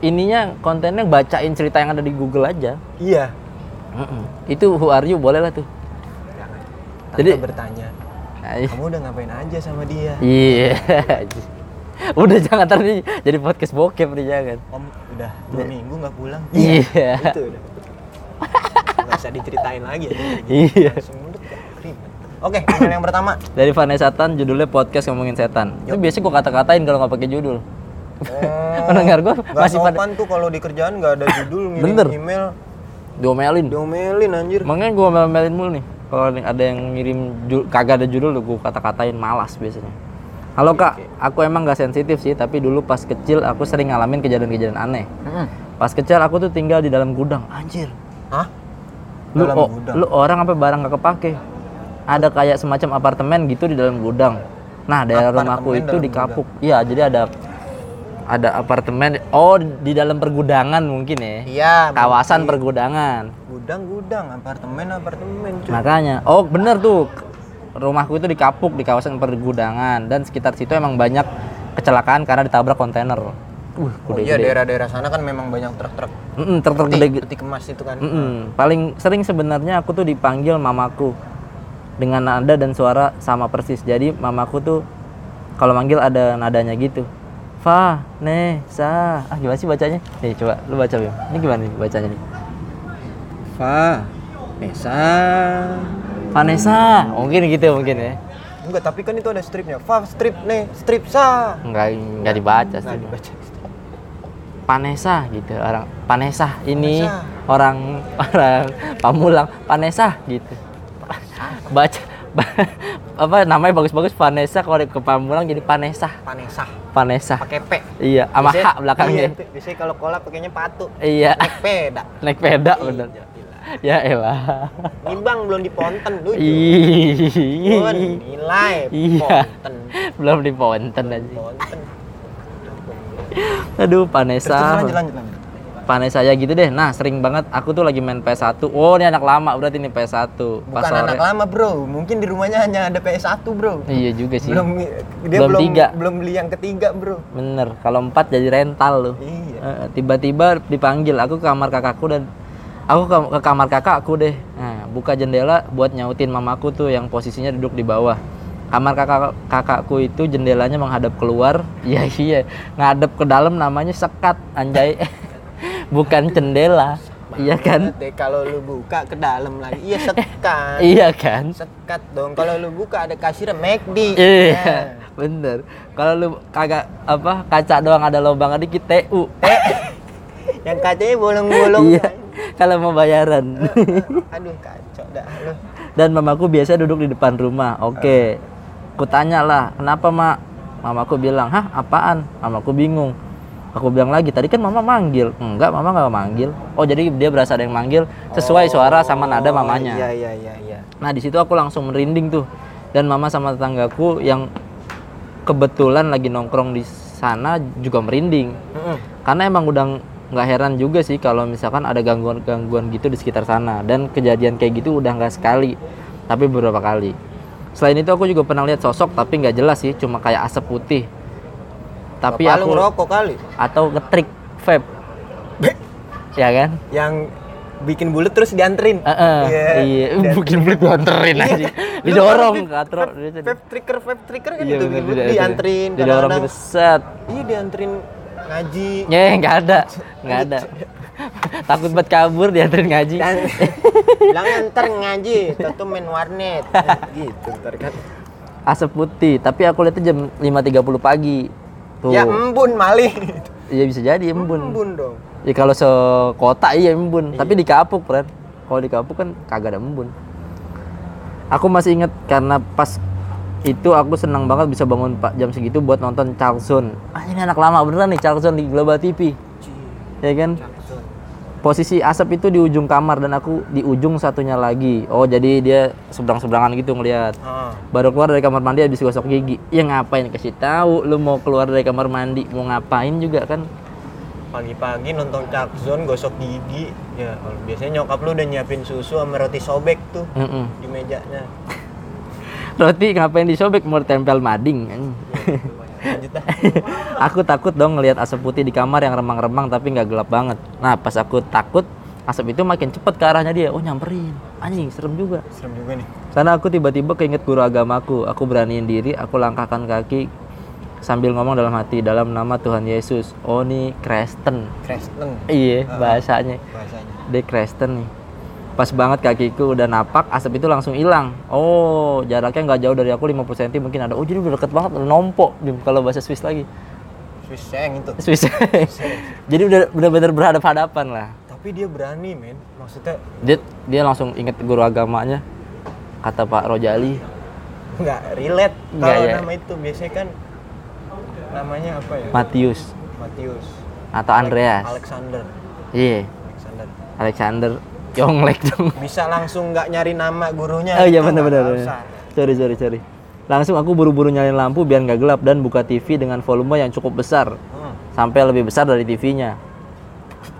ininya kontennya bacain cerita yang ada di Google aja. Iya. Mm-mm. Itu who are you boleh lah tuh. Jangan. Tante Jadi- bertanya, Ay- kamu udah ngapain aja sama dia? Iya. *laughs* Udah jangan nih jadi podcast bokep nih jangan. Om udah dua minggu nggak pulang. Iya. Itu udah. Nggak usah diceritain lagi ya. Iya. Ya. Oke, email yang pertama. Dari Vanessa Tan, judulnya podcast ngomongin setan. Itu biasanya gua kata-katain kalau nggak pakai judul. Oh, Pendengar gua Gak masih pada tuh kalau di kerjaan gak ada judul ngirim Bener. email diomelin. diomelin anjir. Makanya gua omelin mulu nih. Kalau ada yang ngirim kagak ada judul, gua kata-katain malas biasanya. Halo kak, aku emang gak sensitif sih, tapi dulu pas kecil aku sering ngalamin kejadian-kejadian aneh. Pas kecil aku tuh tinggal di dalam gudang, anjir. Hah? Lu, Dalam o- gudang? lu orang apa barang gak kepake? Ada kayak semacam apartemen gitu di dalam gudang. Nah, daerah rumahku Apartemen itu dalam di Kapuk. Iya, jadi ada ada apartemen. Oh, di dalam pergudangan mungkin ya. Iya. Kawasan mungkin. pergudangan. Gudang-gudang, apartemen apartemen cuy. Makanya, oh bener tuh. Rumahku itu di Kapuk di kawasan pergudangan dan sekitar situ emang banyak kecelakaan karena ditabrak kontainer. Uh, Oh iya daerah-daerah sana kan memang banyak truk-truk Mm-mm, truk peti, gede peti kemas itu kan. Mm-mm. Paling sering sebenarnya aku tuh dipanggil mamaku dengan nada dan suara sama persis. Jadi mamaku tuh kalau manggil ada nadanya gitu. Fa, ne, sa. Ah gimana sih bacanya? Nih coba lu baca Bim. Ini gimana nih bacanya nih? Fa, Nesa. Vanessa. Mungkin gitu mungkin ya. Enggak, tapi kan itu ada stripnya. Fa, strip nih, strip sa. Enggak enggak dibaca sih. dibaca. Panesa gitu orang Panesa ini Vanessa. orang orang Pamulang Panesa gitu baca ba- apa namanya bagus-bagus Vanessa kalau ke Pamulang jadi Panesa Panesa, Vanessa pakai P. iya sama H belakangnya Iya, biasanya kalau kolak pakainya patu. iya Naik peda. naik peda Iya, bener gila. *laughs* ya elah Nimbang belum diponten dulu. Ih. Pun nilai Iya. ponten. belum di ponten aja Ponten. aduh Terus, Vanessa terus lanjut lanjut lanjut. Vanessa ya gitu deh nah sering banget aku tuh lagi main PS1 oh ini anak lama berarti ini PS1 pas Bukan sore anak lama, Bro. Mungkin di rumahnya hanya ada PS1, Bro. iya juga sih Belum dia Belum belum tiga. belum beli yang ketiga, Bro. Bener, kalau empat jadi rental loh. Iya. Eh, Tiba-tiba dipanggil, aku ke kamar kakakku dan aku ke, ke kamar kakakku deh. Nah, buka jendela buat nyautin mamaku tuh yang posisinya duduk di bawah. Kamar kakak kakakku itu jendelanya menghadap keluar. *laughs* Iya iya, ngadep ke dalam namanya sekat anjay. *laughs* Bukan jendela. Iya kan? Deh, kalau lu buka ke dalam lagi, iya sekat. *laughs* Iya kan? Sekat dong. Kalau lu buka ada kasirnya McD. Iya, Nah. bener. Kalau lu kagak apa kaca doang ada lubang dikit TU. Yang kacanya bolong-bolong. Iya. *laughs* Kalau mau bayaran. *laughs* Aduh, kacau dah lu. Dan mamaku biasa duduk di depan rumah. Oke. Ku tanya lah, kenapa mak? Mamaku bilang, hah apaan? Mamaku bingung. Aku bilang lagi, tadi kan mama manggil. Enggak, mama nggak manggil. Oh jadi dia berasa ada yang manggil sesuai suara sama nada Oh, mamanya. Iya, iya, iya, iya. Nah di situ aku langsung merinding tuh. Dan mama sama tetanggaku yang kebetulan lagi nongkrong di sana juga merinding. Mm-mm. Karena emang udah nggak heran juga sih kalau misalkan ada gangguan-gangguan gitu di sekitar sana. Dan kejadian kayak gitu udah nggak sekali, tapi beberapa kali. Selain itu aku juga pernah lihat sosok tapi nggak jelas sih, cuma kayak asap putih. Tapi Bapak aku ngerokok kali. atau ngetrik vape. ya kan? Yang bikin bulat terus dianterin. Heeh, Iya. iya, Dan- *laughs* bikin beli dianterin Iya. aja. Didorong katro. vape- trigger, vape trigger kan Iya itu bener, bulat, tidak- dianterin. Didorong gitu set. Iya dianterin ngaji. Ya nggak ada, nggak ada. *laughs* Takut banget kabur dianterin ngaji. Dan *laughs* bilang ntar ngaji, tuh main warnet. gitu ntar kan. Asap putih, tapi aku lihatnya jam 5.30 pagi. Tuh. Ya embun malih. Iya bisa jadi embun. Embun dong. Ya kalau sekota iya embun, tapi di Kapuk, friend. Kalau di Kapuk kan kagak ada embun. Aku masih inget karena pas itu aku senang banget bisa bangun pak jam segitu buat nonton Charleston. Ah ini anak lama beneran nih Charleston di Global TV. Ya kan? Posisi asap itu di ujung kamar dan aku di ujung satunya lagi. Oh jadi dia seberang-seberangan gitu ngelihat. Ah. Baru keluar dari kamar mandi habis gosok gigi. Ya ngapain kasih tahu lu mau keluar dari kamar mandi mau ngapain juga kan? Pagi-pagi nonton Zone gosok gigi. Ya, kalau biasanya nyokap lu udah nyiapin susu sama roti sobek tuh Mm-mm. di mejanya. Roti ngapain disobek mau tempel mading. Aku takut dong ngelihat asap putih di kamar yang remang-remang tapi nggak gelap banget. Nah pas aku takut asap itu makin cepet ke arahnya dia. Oh nyamperin. Anjing serem juga. Serem juga nih. Karena aku tiba-tiba keinget guru agamaku. Aku beraniin diri, aku langkahkan kaki sambil ngomong dalam hati dalam nama Tuhan Yesus. Oh nih Kristen. Kristen Iya bahasanya. bahasanya. Dia Kristen nih. Pas banget kakiku udah napak asap itu langsung hilang. Oh jaraknya nggak jauh dari aku 50 cm mungkin ada. Oh jadi udah deket banget udah nompo kalau bahasa Swiss lagi. Swiss Seng itu. Swiss jadi udah benar-benar berhadapan hadapan lah. Tapi dia berani men. Maksudnya dia dia langsung inget guru agamanya kata Pak Rojali. Nggak relate. Kalau ya. nama itu biasanya kan namanya apa ya? Matius. Matius. Atau Andreas. Alexander. Iya. Alexander. Alexander Yonglek dong. Bisa langsung nggak nyari nama gurunya oh iya gitu, benar-benar usah. sorry sorry sorry. Langsung aku buru-buru nyalain lampu biar nggak gelap dan buka TV dengan volume yang cukup besar. Hmm. sampai lebih besar dari TV-nya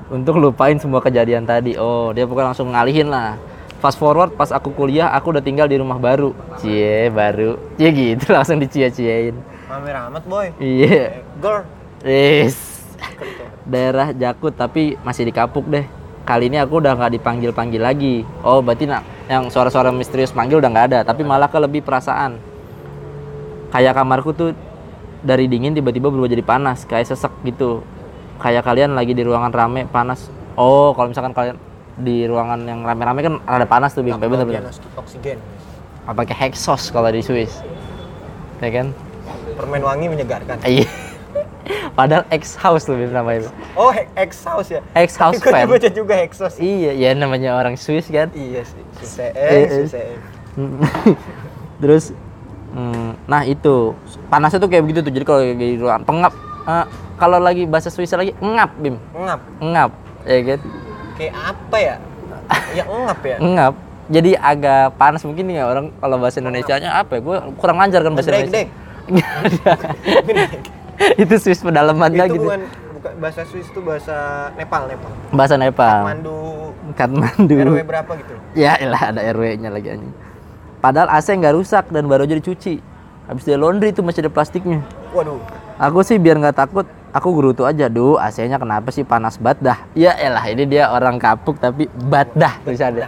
untuk lupain semua kejadian tadi. Oh dia bukan langsung ngalihin lah. Fast forward pas aku kuliah aku udah tinggal di rumah baru. Cie baru. Cie gitu *laughs* langsung dicie-ciein. Mamer amat boy. Iya. Girl. Yes daerah Jakut tapi masih di Kapuk deh kali ini aku udah nggak dipanggil panggil lagi. Oh berarti nak yang suara-suara misterius manggil udah nggak ada tapi malah ke lebih perasaan. Kayak kamarku tuh dari dingin tiba-tiba berubah jadi panas kayak sesek gitu. Kayak kalian lagi di ruangan rame panas. Oh kalau misalkan kalian di ruangan yang rame-rame kan ada panas tuh bim. Nggak bener kebagian bener oksigen. Apa pakai hexos kalau di Swiss? Ya kan? Permen wangi menyegarkan. Iya *laughs* padahal ex house bim namanya oh ex house ya ex house *laughs* Gue baca juga hexos Iya, ya namanya orang Swiss kan. iya sih Eh, CCE eh. CCE Terus, mm, nah itu panasnya tuh kayak begitu tuh. Jadi kalau di ruangan pengap, eh, kalau lagi bahasa Swiss lagi ngap bim, ngap ngap, ya kan? kayak apa ya ya ngap ya *laughs* Ngap. Jadi agak panas mungkin ya orang kalau bahasa Indonesia-nya apa ya? Gue kurang lancar kan bahasa Indonesia. *laughs* itu Swiss pedalaman itu lagi tuh. bukan bukan bahasa Swiss itu bahasa Nepal Nepal Bahasa Nepal. Mandu Kathmandu. RW berapa gitu Ya elah ada RW-nya lagi anjing. Padahal AC nggak rusak dan baru aja dicuci. Habis dia laundry itu masih ada plastiknya. waduh Aku sih biar nggak takut, aku gerutu aja. Duh, AC-nya kenapa sih panas banget dah? Ya elah, ini dia orang kapuk tapi bat dah tulisannya.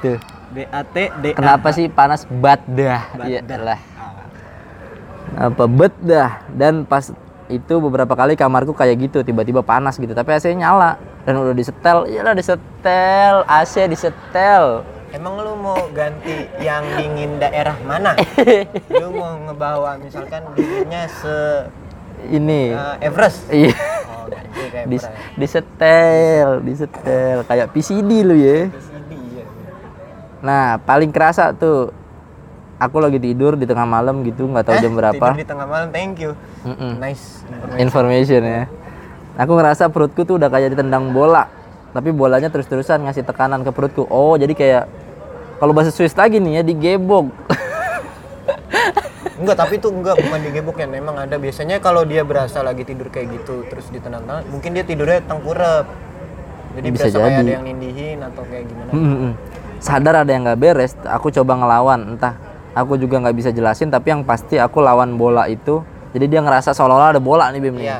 Tuh. B A T D A Kenapa sih panas bat dah? Ya elah. Apa bet dah? Dan pas itu beberapa kali kamarku kayak gitu, tiba-tiba panas gitu. Tapi AC-nya nyala dan udah disetel. Iyalah disetel, AC disetel. Emang lu mau ganti yang dingin daerah mana? *laughs* lu mau ngebawa misalkan dinginnya se Ini. uh, Everest? Iya. Oh, ganti kayak Dis, Everest. disetel, disetel kayak PCD lu ya. PCD ya. Nah, paling kerasa tuh aku lagi tidur di tengah malam gitu, nggak tahu Eh, jam berapa. Tidur di tengah malam, thank you. Mm-mm. Nice information. Information ya. Aku ngerasa perutku tuh udah kayak ditendang bola. Tapi bolanya terus-terusan ngasih tekanan ke perutku. Oh, jadi kayak kalau bahasa Swiss lagi nih ya digebok. *laughs* Enggak, tapi itu enggak bukan digebok ya. Memang ada biasanya kalau dia berasa lagi tidur kayak gitu terus ditendang-tendang, mungkin dia tidurnya tengkurap. Jadi Bisa berasa kayak jadi. ada yang nindihin atau kayak gimana. Mm-mm. Sadar ada yang nggak beres, aku coba ngelawan. Entah aku juga nggak bisa jelasin, tapi yang pasti aku lawan bola itu. Jadi dia ngerasa seolah-olah ada bola nih Bim nih. Iya.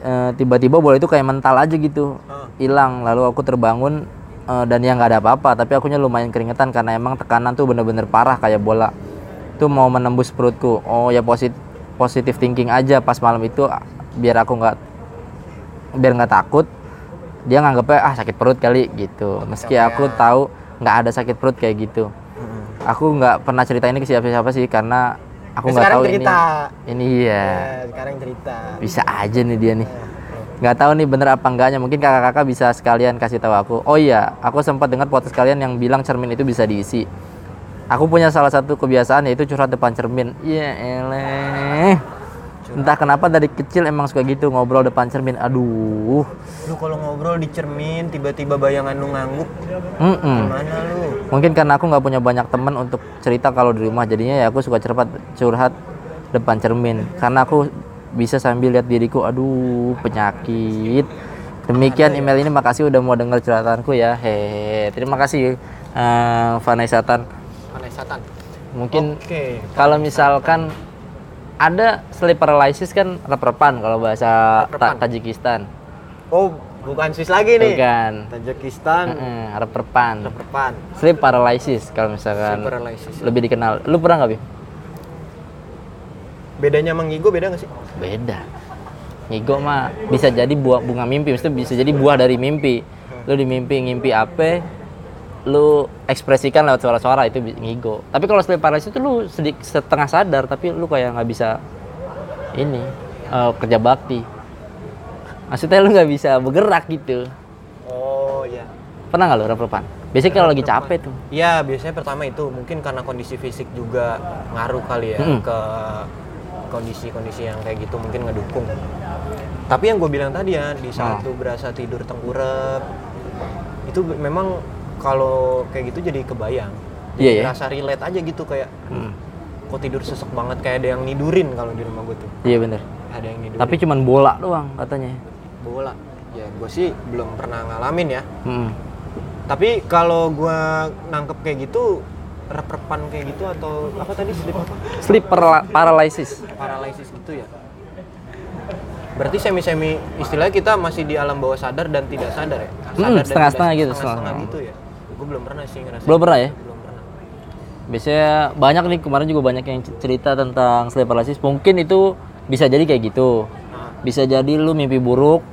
Eh, tiba-tiba bola itu kayak mental aja gitu hilang lalu aku terbangun eh, dan ya nggak ada apa-apa tapi akunya lumayan keringetan karena emang tekanan tuh bener-bener parah kayak bola itu mau menembus perutku oh ya positif positif thinking aja pas malam itu ah, biar aku nggak biar nggak takut dia nganggepnya ah sakit perut kali gitu meski aku tahu nggak ada sakit perut kayak gitu. Aku nggak pernah cerita ini ke siapa-siapa sih karena aku nggak tahu cerita. ini ini iya Ya, sekarang cerita. bisa aja nih dia nih. Eh, nggak tahu nih bener apa enggaknya. Mungkin kakak-kakak bisa sekalian kasih tahu aku. Oh iya aku sempat dengar podcast kalian yang bilang cermin itu bisa diisi. Aku punya salah satu kebiasaan yaitu curhat depan cermin. Iya eleh entah kenapa dari kecil emang suka gitu ngobrol depan cermin. Aduh. Lu kalau ngobrol di cermin tiba-tiba bayangan lu ngangguk, Mm-mm. gimana lu? mungkin karena aku nggak punya banyak teman untuk cerita kalau di rumah. Jadinya ya aku suka curhat curhat depan cermin. Karena aku bisa sambil lihat diriku. Aduh penyakit. Demikian email ini. Makasih udah mau denger curhatanku ya. Hehe terima kasih eh, Vanessa Tan. Aneh setan. mungkin Oke. kalau misalkan ada sleep paralysis kan rep-repan kalau bahasa Ta-. Tajikistan Oh, bukan Swiss lagi nih. bukan Tajikistan, Heeh, rep-repan depan. sleep paralysis kalau misalkan Sleep paralysis. lebih dikenal lu pernah nggak Bim? Bedanya sama ngigo beda nggak sih? beda ngigo mah bisa jadi buah bunga mimpi maksudnya bisa jadi buah dari mimpi lu di mimpi ngimpi apa lu ekspresikan lewat suara-suara itu ngigo. Tapi kalau sleep paralysis itu lu sedik, setengah sadar tapi lu kayak nggak bisa ini eh, kerja bakti. Maksudnya lu nggak bisa bergerak gitu. oh ya Pernah nggak lu rep-repan? Biasanya kalau lagi capek tuh. Iya, biasanya pertama itu mungkin karena kondisi fisik juga ngaruh kali ya Mm-mm. ke kondisi-kondisi yang kayak gitu mungkin ngedukung. Tapi yang gue bilang tadi ya di saat Ah. lu berasa tidur tengkurap itu memang kalau kayak gitu jadi kebayang. Jadi Iya, ya? rasa relate aja gitu kayak Hmm. kok tidur sesek banget kayak ada yang nidurin kalau di rumah gue tuh. Iya bener. Ada yang nidurin. Tapi cuman bola doang katanya. bola. Ya gue sih belum pernah ngalamin ya. Hmm. Tapi kalau gua nangkep kayak gitu rep-repan kayak gitu atau apa tadi sleep apa? Sleep parala- paralysis. Paralysis gitu ya. Berarti semi-semi istilahnya kita masih di alam bawah sadar dan tidak sadar ya? Sadar dan setengah-setengah tidak- gitu, Setengah-setengah setengah. gitu ya. Belum pernah sih ngerasain. Belum pernah ya? Belum pernah. Biasanya banyak nih kemarin juga banyak yang cerita tentang sleep paralysis. Mungkin itu bisa jadi kayak gitu. Nah, Bisa jadi lu mimpi buruk.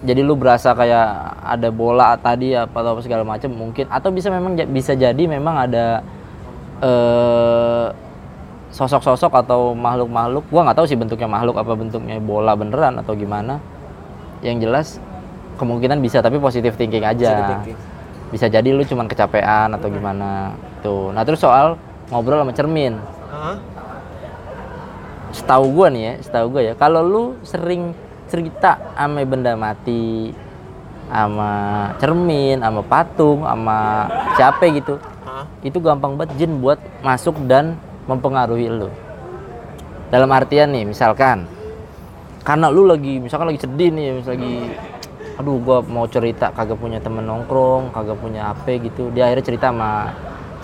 Jadi lu berasa kayak ada bola tadi apa atau segala macam mungkin atau bisa memang bisa jadi memang ada eh sosok-sosok atau makhluk-makhluk. Gua nggak tahu sih bentuknya makhluk apa bentuknya bola beneran atau gimana. Yang jelas kemungkinan bisa tapi positive thinking aja. Positive thinking. Bisa jadi lu cuman kecapean atau gimana. Tuh. Nah, terus soal ngobrol sama cermin. Setahu gua nih ya, setahu gua ya, kalau lu sering cerita sama benda mati, sama cermin, sama patung, sama siapa gitu, itu gampang banget jin buat masuk dan mempengaruhi lu. Dalam artian nih, misalkan karena lu lagi misalkan lagi sedih nih, misalnya lagi aduh gua mau cerita kagak punya temen nongkrong, kagak punya HP gitu. Dia akhirnya cerita sama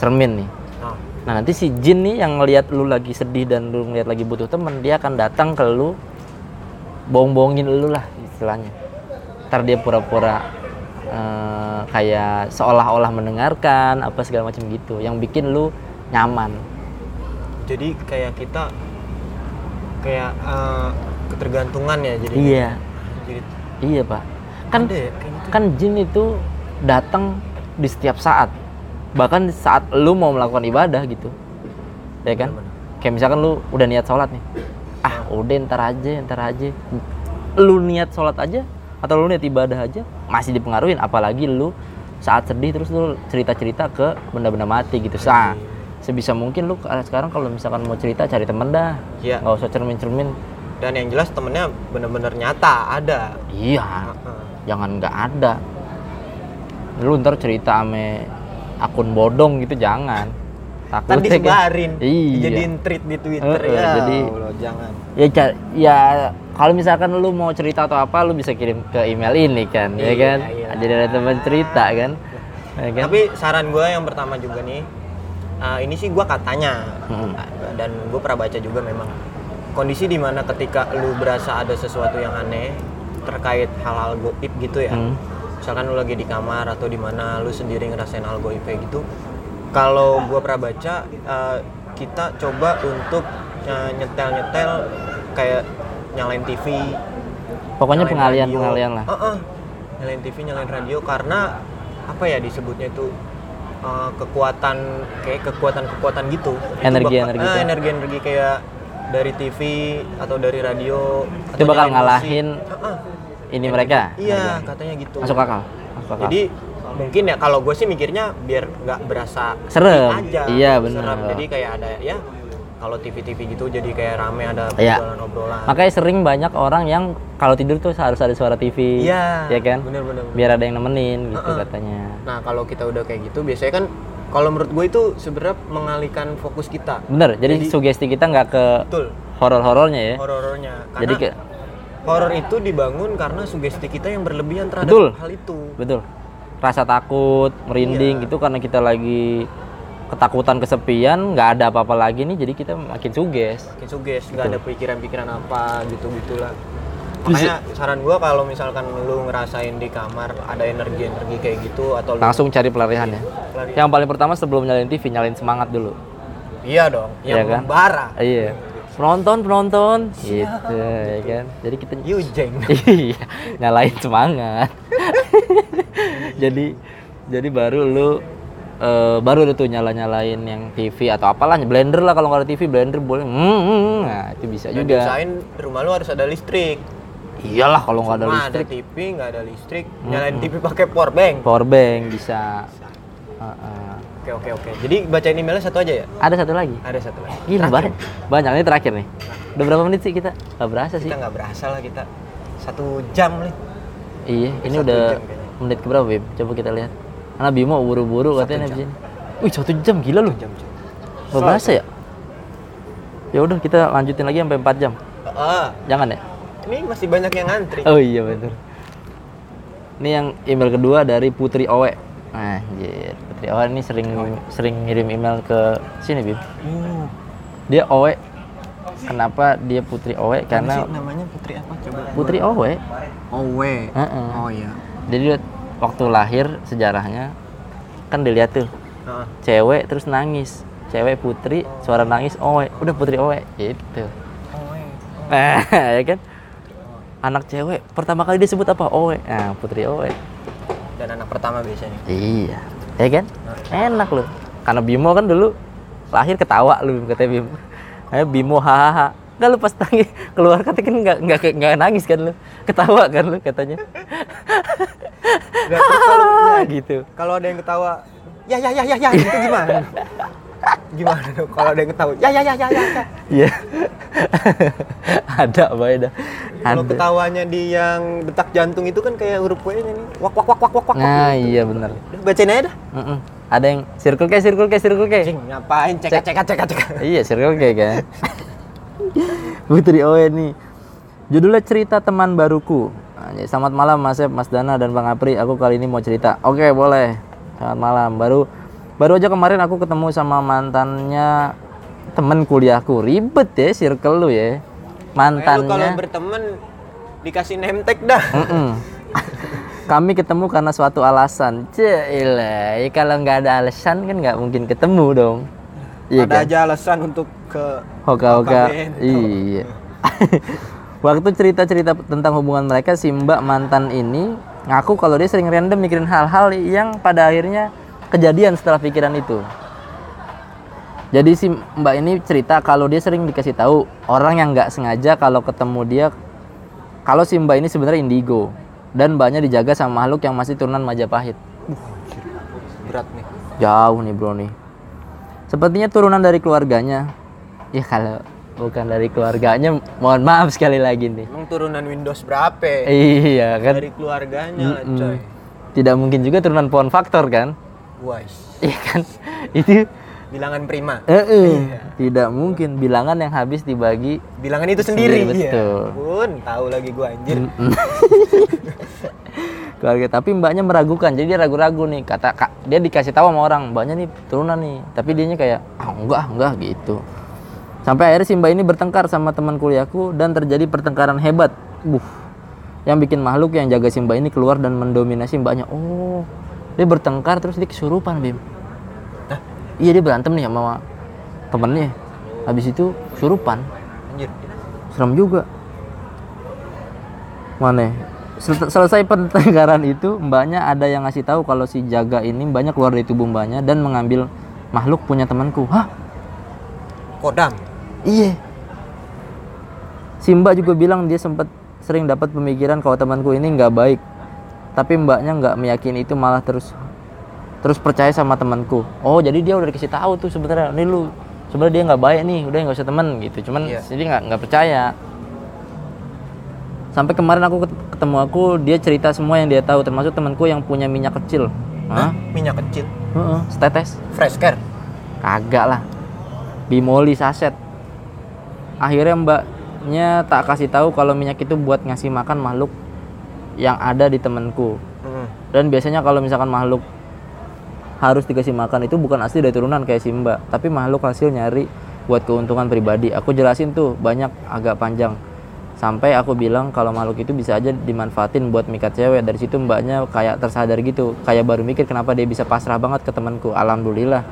cermin nih. Nah, Nah nanti si jin nih yang ngelihat lu lagi sedih dan lu ngeliat lagi butuh temen, dia akan datang ke lu, bohong-bohongin lu lah istilahnya. Ntar dia pura-pura eh, kayak seolah-olah mendengarkan apa segala macam gitu, yang bikin lu nyaman. jadi kayak kita kayak eh, ketergantungan ya jadi. Iya, Jadi iya pak. Kan ada ya gitu. kan jin itu datang di setiap saat, bahkan saat lu mau melakukan ibadah gitu, ya kan? Kayak misalkan lu udah niat sholat nih, ah udah ntar aja, ntar aja. Lu niat sholat aja atau lu niat ibadah aja masih dipengaruhin, apalagi lu saat sedih terus lu cerita-cerita ke benda-benda mati gitu. Sa, sebisa mungkin lu sekarang kalau misalkan mau cerita cari temen dah, Iya. nggak usah cermin-cermin. Dan yang jelas temennya bener-bener nyata ada. Iya. Jangan nggak ada. Lu ntar cerita ame akun bodong gitu jangan. Takutnya kan- disebarin, Iya. dijadiin tweet di Twitter Heeh, ya. jadi- Allah, jangan. ya ya kalau misalkan lu mau cerita atau apa lu bisa kirim ke email ini kan ya Iya, kan iya. jadi ada teman cerita kan ya kan Tapi saran gue yang pertama juga nih, uh, ini sih gue katanya Mm-mm. dan gue pernah baca juga memang kondisi di mana ketika lu berasa ada sesuatu yang aneh terkait hal-hal goib gitu ya. Hmm. Misalkan lu lagi di kamar atau di mana lu sendiri ngerasain hal goib kayak gitu. Kalau gue pernah baca, uh, kita coba untuk uh, nyetel-nyetel kayak nyalain TV, pokoknya pengalian radio. pengalian lah Heeh. nyalain TV nyalain radio karena apa ya disebutnya itu uh, kekuatan kayak kekuatan kekuatan gitu Itu Energi- bakal- energi ah, itu. energi energi kayak dari TV atau dari radio Itu atau bakal ngalahin. Heeh. ini mereka iya katanya gitu masuk akal masuk akal jadi mungkin ya kalau gue sih mikirnya biar nggak berasa Serem. aja Iya, bener. Serem. jadi kayak ada ya kalau TV-TV gitu jadi kayak rame ada Iya. obrolan-obrolan makanya sering banyak orang yang kalau tidur tuh harus ada suara TV iya ya kan bener-bener biar ada yang nemenin gitu Heeh. katanya Nah kalau kita udah kayak gitu biasanya kan kalau menurut gue itu sebenarnya mengalihkan fokus kita. bener jadi, Jadi- sugesti kita nggak ke horor-horornya ya Horor-horornya. Karena jadi ke horor itu dibangun karena sugesti kita yang berlebihan terhadap Betul. hal itu. betul rasa takut merinding Iya. itu karena kita lagi ketakutan kesepian nggak ada apa-apa lagi nih jadi kita makin suges Makin suges, nggak ada pikiran-pikiran apa gitu gitulah. Makanya saran gue kalau misalkan lu ngerasain di kamar ada energi-energi kayak gitu atau lu langsung cari pelarian ya? Lari- yang paling pertama sebelum nyalain TV nyalain semangat dulu. Iya dong, Iya yang kan? membara. iya. Penonton penonton. Gitu ya kan? Jadi kita Yujeng. *laughs* iya nyalain semangat. *laughs* Jadi jadi baru lu eh, baru tuh nyala-nyalain yang TV atau apalah blender lah kalau nggak ada TV blender boleh. Hmm, hmm, nah itu bisa Dan juga. diusahain rumah lu harus ada listrik. Iyalah kalau nggak ada listrik. Ada TV, nggak ada listrik. Nyalain TV pakai power bank. power bank bisa. Oke oke oke. Jadi bacain emailnya satu aja ya? ada satu lagi? Ada satu lagi. gila banyak. Banyak ini terakhir nih. Udah berapa menit sih kita? Nggak berasa sih. Kita nggak berasa lah kita. Satu jam nih. iya ini Satu udah menit keberapa Bim? Coba kita lihat. Karena Bimo buru-buru katanya di sini wih satu jam gila loh Jam jam. nggak berasa ya? ya udah kita lanjutin lagi sampai 4 jam. Ah, jangan ya ini masih banyak yang ngantri. Oh iya betul. Ini yang email kedua dari Putri Owe. Anjir, Putri Owe ini sering sering ngirim email ke sini, Bim. Uh, Dia Owe. Kenapa dia Putri Owe? karena Karena namanya Putri apa coba? Putri Owe. Owe. Heeh. Oh iya. Jadi waktu lahir sejarahnya kan dilihat tuh Nah, cewek terus nangis. Cewek Putri, suara nangis Owe. Udah Putri Owe. Gitu. Owe. Nah, *laughs* ya kan? Anak cewek pertama kali disebut apa? Owe. Nah, Putri Owe. Dan anak pertama biasanya. Iya, ya kan? Enak loh. Karena Bimo kan dulu lahir ketawa lu katanya Bimo. Eh Bimo hahaha. Enggak lu pas nangis keluar kata kan enggak enggak enggak nangis kan lu. Ketawa kan lu katanya. Nggak, kalau, ya, *laughs* gitu. kalau ada yang ketawa, ya ya ya ya ya itu gimana? *laughs* gimana dong kalau ada yang ketawa? Ya ya ya ya ya. ya. Iya. *laughs* Ada apa ya dah. Kalau ketawanya di yang detak jantung itu kan kayak huruf W nya nih. Wak wak wak wak wak wak. Nah, iya bener. Udah, Bacain aja dah. Mm-mm. Ada yang circle K, circle K, circle K. Cing, ngapain? Cek cek cek cek. Iya, circle K kan. Putri Owe nih. Judulnya cerita teman baruku. Selamat malam Mas Ep, Mas Dana dan Bang Apri. Aku kali ini mau cerita. Oke, boleh. Selamat malam. Baru baru aja kemarin aku ketemu sama mantannya temen kuliahku. Ribet ya circle lu ya. Lu kalau Mantannya. berteman dikasih name tag dah. Mm-mm. *laughs* Kami ketemu karena suatu alasan. Cila, ya kalau nggak ada alasan kan nggak mungkin ketemu dong. Iya Ada kan? aja alasan untuk ke Hoka-hoka. Iya. *laughs* Waktu cerita-cerita tentang hubungan mereka, si Mbak mantan ini ngaku kalau dia sering random mikirin hal-hal yang pada akhirnya kejadian setelah pikiran itu. Jadi si Mbak ini cerita kalau dia sering dikasih tahu orang yang nggak sengaja kalau ketemu dia kalau si Mbak ini sebenarnya indigo dan mbaknya dijaga sama makhluk yang masih turunan Majapahit. berat nih. Jauh nih bro nih. Sepertinya turunan dari keluarganya. Ya kalau bukan dari keluarganya, mohon maaf sekali lagi nih. Emang turunan Windows berapa? Iya kan. Dari keluarganya lah, Mm-mm. coy. Tidak mungkin juga turunan pohon faktor kan? Wais. Iya kan? *laughs* Itu Bilangan prima. eh, eh, tidak mungkin bilangan yang habis dibagi. Bilangan itu sendiri. Sendiri, Iya. betul. Pun tahu lagi gua anjir. *laughs* Keluarga tapi mbaknya meragukan. Jadi dia ragu-ragu nih. Kata kak, dia dikasih tahu sama orang, mbaknya nih turunan nih. Tapi dianya kayak ah enggak, enggak gitu. Sampai akhirnya si mbak ini bertengkar sama teman kuliahku dan terjadi pertengkaran hebat. Buh. Yang bikin makhluk yang jaga si mbak ini keluar dan mendominasi mbaknya. Oh, dia bertengkar terus dia kesurupan, Bim. Iya dia berantem nih sama temennya. Habis itu kesurupan. Anjir. Serem juga. Mana? Sel- selesai pertengkaran itu, mbaknya ada yang ngasih tahu kalau si jaga ini mbaknya keluar dari tubuh mbaknya dan mengambil makhluk punya temanku. Hah? Kodam. Iya. Si mbak juga bilang dia sempat sering dapat pemikiran kalau temanku ini nggak baik. Tapi mbaknya nggak meyakini itu malah terus terus percaya sama temanku. Oh jadi dia udah dikasih tahu tuh sebenarnya. Nih lu sebenarnya dia nggak baik nih, udah nggak usah temen gitu. Cuman Iya. jadi nggak nggak percaya. Sampai kemarin aku ket- ketemu aku, dia cerita semua yang dia tahu, termasuk temanku yang punya minyak kecil. Hah? Minyak kecil. Heeh, setetes. Fresh care. Kagak lah. Bimoli saset. Akhirnya mbaknya tak kasih tahu kalau minyak itu buat ngasih makan makhluk yang ada di temanku. Mm. Dan biasanya kalau misalkan makhluk harus dikasih makan itu bukan asli dari turunan kayak si mbak, tapi makhluk hasil nyari buat keuntungan pribadi. Aku jelasin tuh banyak agak panjang. Sampai aku bilang kalau makhluk itu bisa aja dimanfaatin buat mikat cewek. Dari situ mbaknya kayak tersadar gitu, kayak baru mikir kenapa dia bisa pasrah banget ke temanku. Alhamdulillah.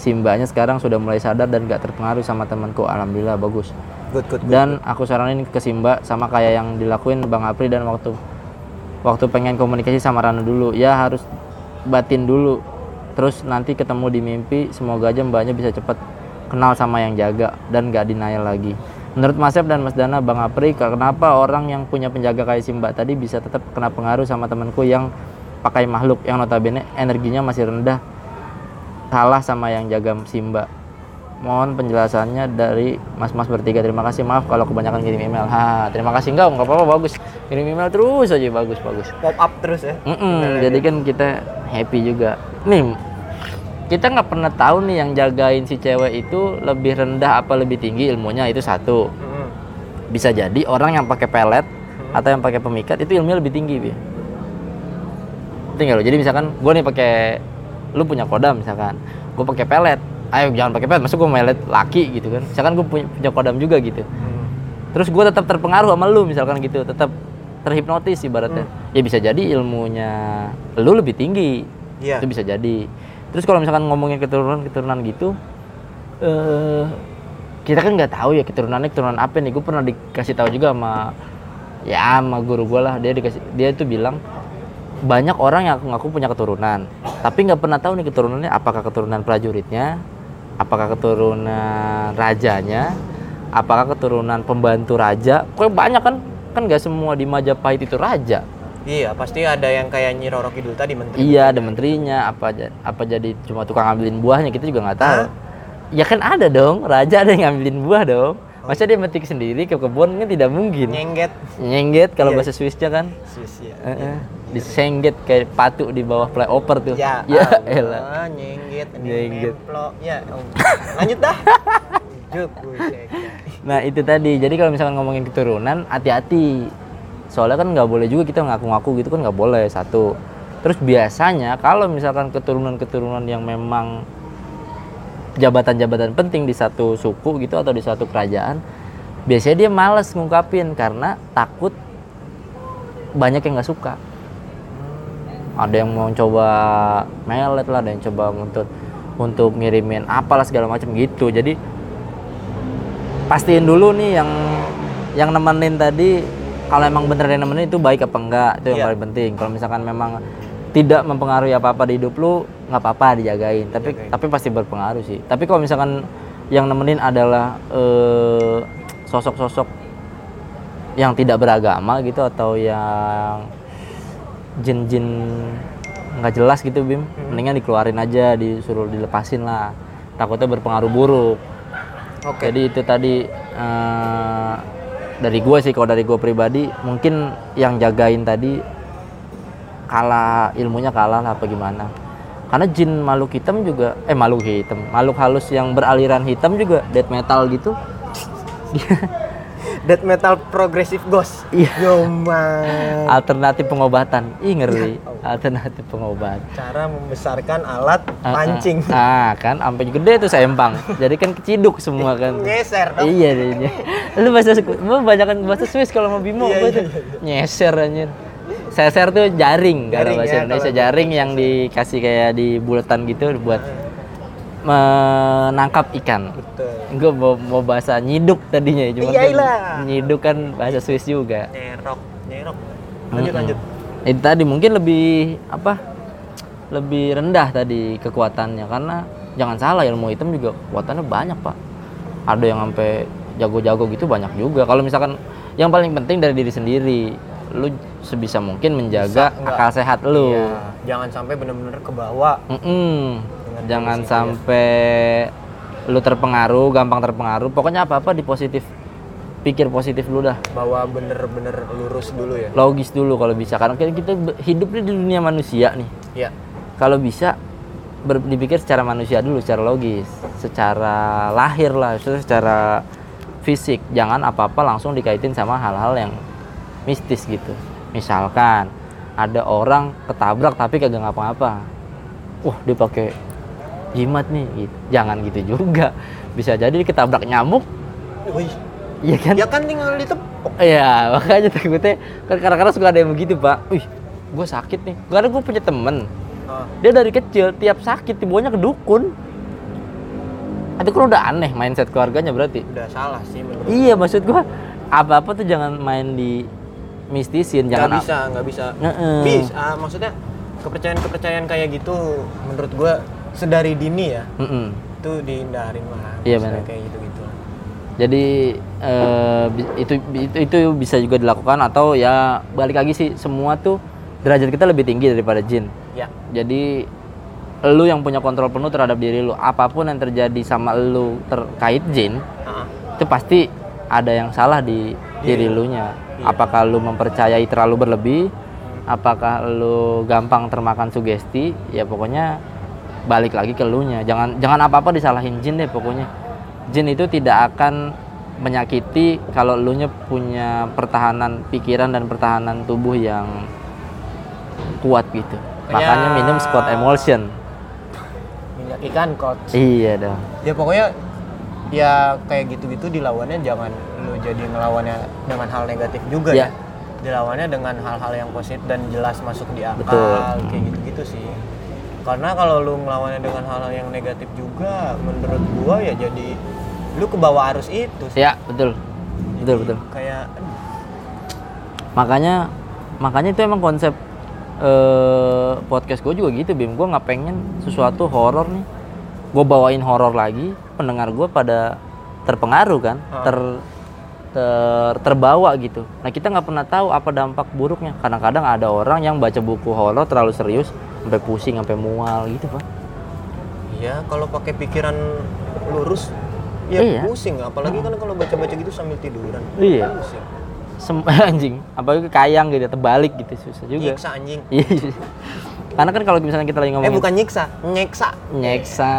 Si mbaknya sekarang sudah mulai sadar dan gak terpengaruh sama temanku. Alhamdulillah bagus. Good, good, good. Dan aku saranin ke si mbak sama kayak yang dilakuin Bang Apri dan waktu waktu pengen komunikasi sama Rano dulu. Ya harus batin dulu. terus nanti ketemu di mimpi semoga aja mbaknya bisa cepat kenal sama yang jaga dan gak denial lagi menurut Mas Ep dan Mas Dana Bang Apri kenapa orang yang punya penjaga kayak si mbak tadi bisa tetap kena pengaruh sama temanku yang pakai makhluk yang notabene energinya masih rendah kalah sama yang jaga si mbak mohon penjelasannya dari mas-mas bertiga. Terima kasih. Maaf kalau kebanyakan kirim email. Ha terima kasih. Enggak enggak apa-apa. Bagus. Kirim email terus aja. Bagus bagus. Pop up terus ya? Mm-mm, jadi kan kita happy juga. Nih kita nggak pernah tahu nih yang jagain si cewek itu lebih rendah apa lebih tinggi ilmunya. Itu satu. Bisa jadi orang yang pakai pelet atau yang pakai pemikat itu ilmunya lebih tinggi bi. Tinggal lo? Jadi misalkan gue nih pakai lu punya kodam misalkan. Gue pakai pelet ayo jangan pakai pelet masuk gue melet laki gitu kan. Misalkan gue punya, punya kodam juga gitu. Mm. terus gue tetap terpengaruh sama lu misalkan gitu. Tetap terhipnotis ibaratnya. Ya bisa jadi ilmunya lu lebih tinggi. Iya. itu bisa jadi. Terus kalau misalkan ngomongin keturunan keturunan gitu eh kita kan nggak tahu ya keturunannya keturunan apa nih. Gue pernah dikasih tahu juga sama ya sama guru gue lah. Dia dikasih dia itu bilang banyak orang yang ngaku punya keturunan. Tapi nggak pernah tahu nih keturunannya apakah keturunan prajuritnya apakah keturunan rajanya apakah keturunan pembantu raja kok banyak kan kan nggak semua di Majapahit itu raja Iya, pasti ada yang kayak Nyi Roro Kidul tadi menteri. Iya, ada menterinya. Apa apa jadi cuma tukang ngambilin buahnya kita juga nggak tahu. Hah? Ya kan ada dong, raja ada yang ngambilin buah dong. Masa dia metik sendiri ke kebun kan tidak mungkin. Nyengget. Nyengget kalau Iya. bahasa Swissnya kan. Sis ya. Heeh. Disengget kayak patuk di bawah flyover tuh. Ya, ya elah. nyengget, ini Nyengget. nemplo. Ya, lanjut dah. Nah itu tadi. Jadi kalau misalkan ngomongin keturunan, hati-hati. Soalnya kan nggak boleh juga kita ngaku-ngaku gitu kan nggak boleh satu. Terus biasanya kalau misalkan keturunan-keturunan yang memang jabatan-jabatan penting di satu suku gitu atau di satu kerajaan, biasanya dia males ngungkapin karena takut banyak yang nggak suka. Ada yang mau coba melet lah, ada yang coba untuk untuk ngirimin apalah segala macam gitu. Jadi pastiin dulu nih yang yang nemenin tadi kalau emang bener yang nemenin itu baik apa enggak itu yang Iya. paling penting kalau misalkan memang tidak mempengaruhi apa apa di hidup lu nggak apa-apa dijagain tapi Jagain. tapi pasti berpengaruh sih tapi kalau misalkan yang nemenin adalah eh, sosok-sosok yang tidak beragama gitu atau yang jin-jin nggak jelas gitu bim Hmm. mendingan dikeluarin aja disuruh dilepasin lah takutnya berpengaruh buruk Oke. jadi itu tadi eh, dari gue sih kalau dari gue pribadi mungkin yang jagain tadi kalah ilmunya kalah lah apa gimana. Karena jin makhluk hitam juga eh makhluk hitam, makhluk halus yang beraliran hitam juga death metal gitu. *laughs* Death metal progressive ghost. Iya. Yoman. Alternatif pengobatan. Ih ngeri. Alternatif pengobatan. Cara membesarkan alat Ah, ah. pancing. Ah, kan sampai gede tuh sempang. Jadi kan keciduk semua kan. Ngeser dong. Iya iya. Lu bahasa lu banyakan bahasa Swiss kalau mau Bimo Iya, gua iya, tuh. Nyeser anjir. Seser tuh jaring, kalau Jaring bahasa ya, Indonesia kalau jaring yang dikasih kayak di bulatan gitu buat menangkap ikan. Betul. Gue mau, mau bahasa nyiduk tadinya, cuma kan nyiduk kan bahasa Swiss juga. Nyerok, nyerok. Lanjut, Mm-mm. lanjut. Itu tadi mungkin lebih apa? Lebih rendah tadi kekuatannya karena jangan salah ilmu hitam juga kekuatannya banyak pak. Ada yang sampai jago-jago gitu banyak juga. Kalau misalkan yang paling penting dari diri sendiri, lu sebisa mungkin menjaga Bisa, akal sehat lu. Iya. Jangan sampai bener-bener ke bawah. Mm-mm. Dengan Jangan sampai lu terpengaruh, gampang terpengaruh. Pokoknya apa-apa di positif, pikir positif lu dah. Bahwa bener-bener lurus dulu ya. Logis dulu kalau bisa. Karena kita hidup di dunia manusia nih. Iya. kalau bisa ber- dipikir secara manusia dulu secara logis secara lahir lah secara fisik jangan apa-apa langsung dikaitin sama hal-hal yang mistis gitu misalkan ada orang ketabrak tapi kagak ngapa-ngapa wah dia pakai jimat nih gitu. jangan gitu juga bisa jadi ketabrak nyamuk Wih. iya kan Ya kan tinggal ditepuk. Iya, makanya takutnya kan kadang-kadang suka ada yang begitu, Pak. Wih, gue sakit nih. Karena gue punya temen, Ah, dia dari kecil tiap sakit dibawanya ke dukun. Itu kan udah aneh mindset keluarganya berarti. udah salah sih menurut. Iya, maksud gua apa-apa tuh jangan main di mistisin, Nggak jangan bisa, nggak bisa. Heeh. Bisa, ah, maksudnya kepercayaan-kepercayaan kayak gitu menurut gua sedari dini ya Mm-mm. itu dihindarin lah Iya, benar. kayak gitu-gitu Jadi eh, bi- itu, itu itu bisa juga dilakukan atau ya balik lagi sih semua tuh derajat kita lebih tinggi daripada jin. ya Jadi lu yang punya kontrol penuh terhadap diri lu. Apa pun yang terjadi sama lu terkait jin, Ah, itu pasti ada yang salah di diri lu nya. Iya. Apakah lu mempercayai terlalu berlebih? Apakah lu gampang termakan sugesti? Ya pokoknya balik lagi ke lu nya. Jangan jangan apa-apa disalahin jin deh pokoknya. Jin itu tidak akan menyakiti kalau lu nya punya pertahanan pikiran dan pertahanan tubuh yang kuat gitu. Makanya Kayak- minum Scott Emulsion. minyak ikan coach Iya dong. ya pokoknya ya kayak gitu-gitu dilawannya jangan lu jadi ngelawannya dengan hal negatif juga Ya. ya dilawannya dengan hal-hal yang positif dan jelas masuk di akal Betul. kayak gitu-gitu sih karena kalau lu ngelawannya dengan hal-hal yang negatif juga menurut gua ya jadi lu ke bawah arus itu sih. Ya, betul. Betul, betul. kayak aduh, makanya makanya itu emang konsep eh, podcast gue juga gitu bim gue nggak pengen sesuatu horor nih gue bawain horor lagi pendengar gue pada terpengaruh kan Ah. ter, ter- terbawa gitu. Nah kita nggak pernah tahu apa dampak buruknya. Kadang-kadang ada orang yang baca buku horor terlalu serius sampai pusing sampai mual gitu pak. Ya kalau pakai pikiran lurus ya Iya. pusing. Apalagi kan kalau baca-baca gitu sambil tiduran. Iya. pusing Sem- *laughs* anjing. Apalagi kayang gitu terbalik gitu susah juga. Nyiksa anjing. Iya. karena kan kalau misalnya kita lagi eh ngomongin bukan nyiksa nyeksa nyeksa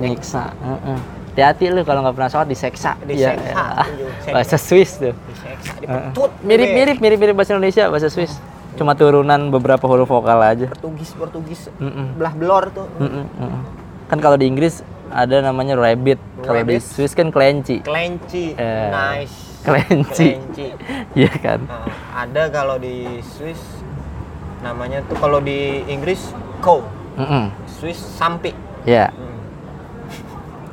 nyeksa Heeh. Hati-hati lu kalau nggak pernah sholat diseksa. Diseksa, anjing. Seksa. *laughs* bahasa Swiss tuh. Diseksa Heeh. dipetut mirip mirip mirip mirip bahasa Indonesia bahasa Swiss. Cuma turunan beberapa huruf vokal aja. Portugis Portugis. Mm-mm. belah belor tuh. Mm-mm, mm-mm. kan kalau di Inggris ada namanya rabbit. Kalau di. Swiss kan kelinci kelinci Eh, nice. kelinci *laughs* iya kan? Nah, ada kalau di Swiss namanya tuh kalau di Inggris cow Mm-mm. Swiss sampi. Ya Hmm.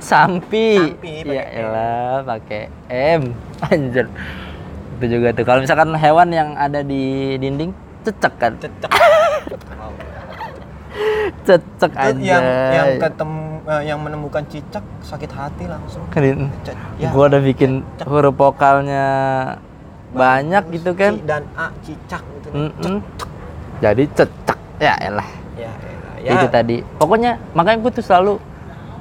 Sampi. Sampi, ya elah pakai M. Anjir. Itu juga tuh. Kalau misalkan hewan yang ada di dinding cecek kan? Cecek. Wow. *laughs* cecek aja yang yang ketemu eh, yang menemukan cicak sakit hati langsung. Keren. Ya. gua udah bikin huruf vokalnya banyak gitu kan. C dan A cicak gitu. Mm-mm. jadi cecek. Ya elah. Ya, ya, itu tadi. Pokoknya makanya gue tuh selalu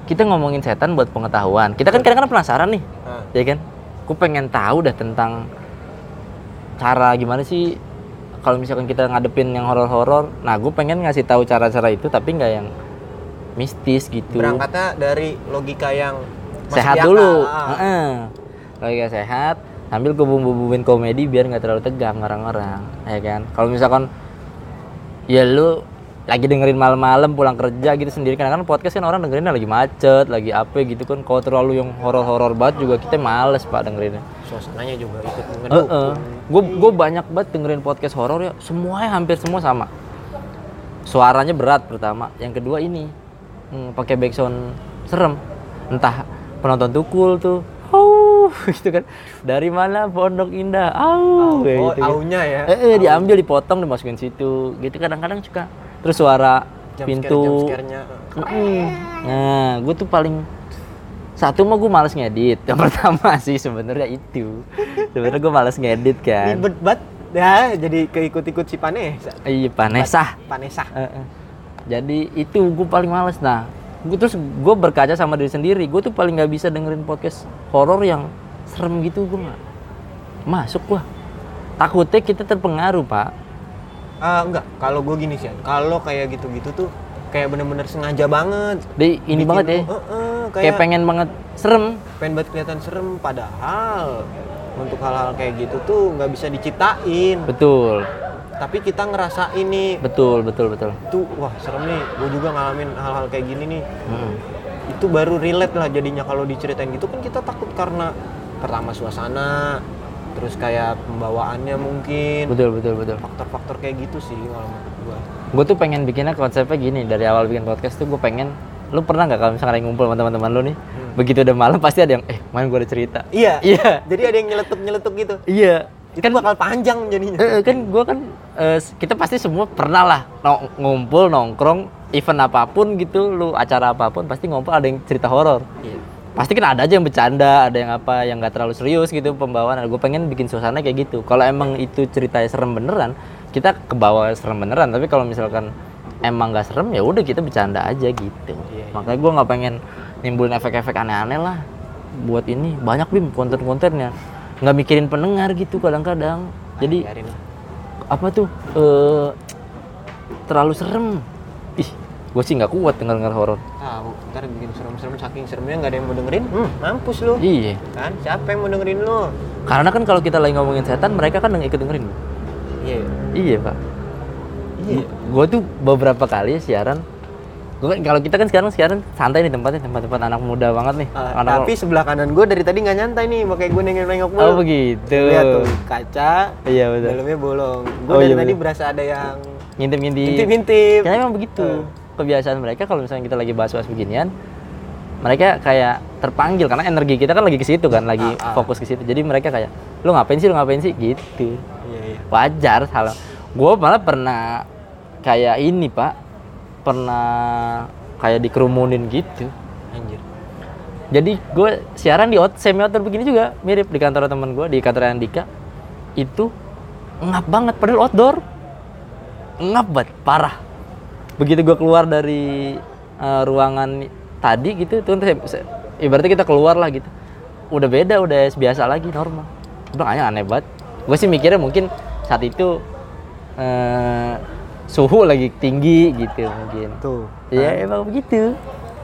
kita ngomongin setan buat pengetahuan. Kita kan kadang-kadang penasaran nih. Nah, ya kan? Gue pengen tahu dah tentang cara gimana sih kalau misalkan kita ngadepin yang horor-horor. Nah gue pengen ngasih tahu cara-cara itu tapi nggak yang mistis gitu. Berangkatnya dari logika yang sehat dulu. Ah. Heeh. logika sehat sambil gue bumbu-bumbuin komedi biar nggak terlalu tegang orang-orang ya kan? Kalau misalkan ya lu lagi dengerin malam-malam pulang kerja gitu sendiri kan kan podcast kan orang dengerinnya lagi macet lagi apa gitu kan kalau terlalu yang horor-horor banget juga kita males pak dengerinnya suasananya juga ikut Heeh. ngedukung Gue gue banyak banget dengerin podcast horor ya, semuanya hampir semua sama. Suaranya berat pertama, yang kedua ini hmm, pakai backsound serem. Entah penonton tukul tuh, oh *laughs* gitu kan. Dari mana Pondok Indah? Au, kayak oh gitu. kan. aunya ya Eh, eh, diambil dipotong dimasukin situ. Gitu kadang-kadang suka. Terus suara Jump pintu. scare, jump. Nah, gue tuh paling satu mah gue males ngedit. Yang *laughs* pertama sih sebenarnya itu. Sebenarnya gue males ngedit kan. ribet banget ya jadi keikut-ikut si Panesa Iya, panesah. Panesa Heeh. Jadi itu gue paling males. Nah, gue terus gue berkaca sama diri sendiri. Gue tuh paling nggak bisa dengerin podcast horor yang serem gitu. Gue nggak masuk gua. Takutnya kita terpengaruh pak. Ah enggak, kalau gue gini sih, kalau kayak gitu-gitu tuh kayak bener-bener sengaja banget. Di ini Bikin banget ya. lu, "Heeh," Kayak kayak, pengen banget serem. pengen banget kelihatan serem, padahal untuk hal-hal kayak gitu tuh nggak bisa diciptain. Betul, Tapi kita ngerasa ini betul, betul, betul. tuh wah serem nih, gue juga ngalamin hal-hal kayak gini nih. Mm. Itu baru relate lah jadinya kalau diceritain gitu kan kita takut karena pertama suasana, terus kayak pembawaannya mungkin, Betul, betul, betul. faktor-faktor kayak gitu sih kalau menurut gue. Gue tuh pengen bikinnya konsepnya gini dari awal bikin podcast tuh gue pengen lu pernah nggak kalau misalnya ngumpul sama teman-teman lu nih begitu udah malam pasti ada yang eh main gue ada cerita Iya. *laughs* iya Jadi ada yang nyeletuk-nyeletuk gitu. iya itu bakal panjang jadinya Eh, eh, kan gue kan eh, kita pasti semua pernah lah no- ngumpul nongkrong event apa pun gitu lu acara apa pun pasti ngumpul ada yang cerita horor Iya. Pasti kan ada aja yang bercanda ada yang apa yang nggak terlalu serius gitu pembawaan. Gue pengen bikin suasana kayak gitu. Kalau emang itu ceritanya serem beneran kita ke bawah serem beneran. Tapi kalau misalkan emang nggak serem ya udah kita bercanda aja gitu. Iya, iya. makanya gue nggak pengen nimbulin efek-efek aneh-aneh lah buat ini. Banyak bim konten-kontennya. Nggak mikirin pendengar gitu kadang-kadang. Jadi biarin lah. apa tuh eh terlalu serem. Ih gue sih nggak kuat denger denger horor. Tahu ntar bikin serem-serem saking seremnya nggak ada yang mau dengerin hmm, mampus lu. Iya. Kan siapa yang mau dengerin lu? Karena kan kalau kita lagi ngomongin setan mereka kan yang ikut dengerin iya. Iya pak. Iya. Gue tuh beberapa kali siaran. Gue kalau kita kan sekarang sekarang santai nih tempatnya tempat-tempat anak muda banget nih. Ah, anak tapi sebelah kanan gue dari tadi nggak nyantai nih makanya gue nengok-nengok mulu. Oh begitu. Lihat tuh kaca iya betul. dalamnya bolong. Gue Oh, dari iya, tadi betul. berasa ada yang ngintip-ngintip. Intip-intip Ya emang begitu. Kebiasaan mereka kalau misalnya kita lagi bahas-bahas beginian, mereka kayak terpanggil karena energi kita kan lagi ke situ kan, lagi Ah, ah. fokus ke situ. Jadi mereka kayak, lu ngapain sih, lu ngapain sih, gitu. iya iya Wajar salah. Gue malah pernah kayak ini pak, pernah kayak dikerumunin gitu. anjir Jadi gue siaran di out, semi outdoor begini juga mirip di kantor teman gue di kantor Andika itu ngap banget padahal outdoor ngap banget parah begitu gue keluar dari eh, ruangan tadi gitu tuh saya- ibaratnya kita keluar lah gitu udah beda udah biasa lagi normal udah kayaknya aneh banget gue sih mikirnya mungkin saat itu eh, suhu lagi tinggi gitu mungkin tuh ya emang begitu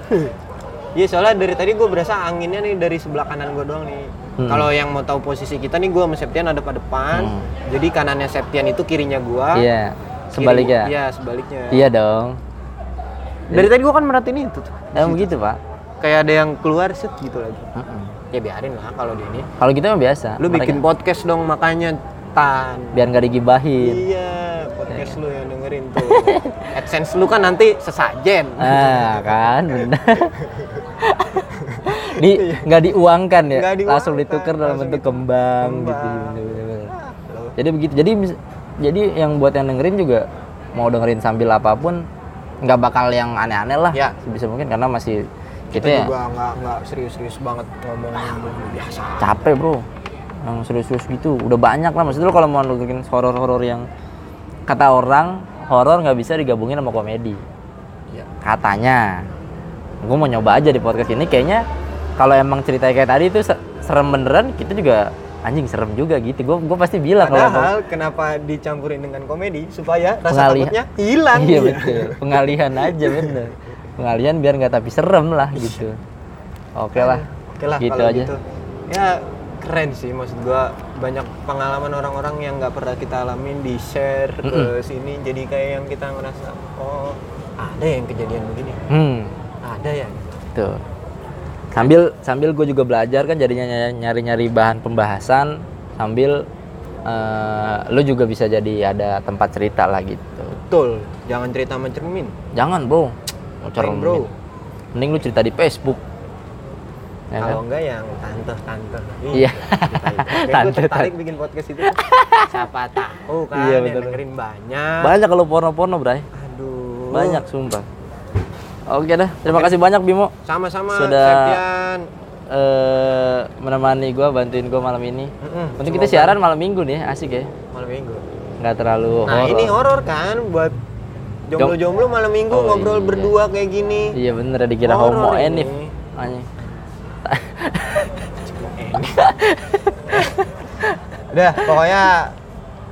*laughs* Iya soalnya dari tadi gue berasa anginnya nih dari sebelah kanan gue doang nih. Hmm. Kalau yang mau tahu posisi kita nih gue sama Septian ada pada depan. Hmm. Jadi kanannya Septian itu kirinya gue. iya sebaliknya Iya sebaliknya. Iya dong. Dari tadi gue kan merhatiin itu tuh. Emang begitu pak. Kayak ada yang keluar set gitu lagi. Mm-mm. Ya biarin lah kalau di ini. Kalau kita mah biasa. Lu Mereka- bikin podcast dong makanya tan. biar nggak digibahin. Iya podcast lu yang dengerin tuh. AdSense lu kan nanti sesajen. Ah kan benar. *laughs* di nggak diuangkan ya, diuangkan, langsung ditukar dalam bentuk kembang, gitu. Jadi begitu. Jadi mis- jadi yang buat yang dengerin juga mau dengerin sambil apa pun nggak bakal yang aneh-aneh lah. Ya. Sebisa mungkin karena masih Kita kita ya juga nggak nggak serius-serius banget ngomongin biasa. capek bro yang serius-serius gitu udah banyak lah maksudnya kalau mau dengerin horor-horor yang kata orang horor nggak bisa digabungin sama komedi Iya. katanya gue mau nyoba aja di podcast ini kayaknya kalau emang ceritanya kayak tadi itu se- serem beneran kita juga anjing serem juga gitu. Gue gue pasti bilang kalau Padahal kenapa dicampurin dengan komedi? Supaya rasa Pengalih- takutnya hilang. iya betul. Pengalihan aja bener. Pengalihan biar nggak tapi serem lah gitu. Oke lah. Oke lah Gitu kalau aja. gitu. Ya keren sih maksud gua. Banyak pengalaman orang-orang yang nggak pernah kita alamin di share ke sini. Jadi kayak yang kita ngerasa oh ada yang kejadian begini. Hmm. Ada ya. Tuh. Sambil sambil gue juga belajar kan jadinya ny- nyari-nyari bahan pembahasan sambil eh, lu juga bisa jadi ada tempat cerita lah gitu. betul jangan cerita sama cermin Jangan, Bro. Ngapain, bro Mending lu cerita di Facebook. Ya kan? kalau enggak yang tante tante Iya. tante Tante, gue tertarik bikin podcast itu siapa tahu kan Iya, yang betul. dengerin banyak Banyak kalau porno-porno, Bray. aduh Banyak sumpah. Oke dah, terima kasih banyak Bimo sama-sama Sudah- Septian eh menemani gua, bantuin gua malam ini. Mm-mm, Untuk kita siaran malam Minggu nih, asik ya. malam minggu Nggak terlalu Nah horor. ini horor kan buat jomblo-jomblo malam minggu Oh, ngobrol iya. berdua kayak gini. Iya bener dikira Horor homo ini. enif. Anjing. *laughs* Udah pokoknya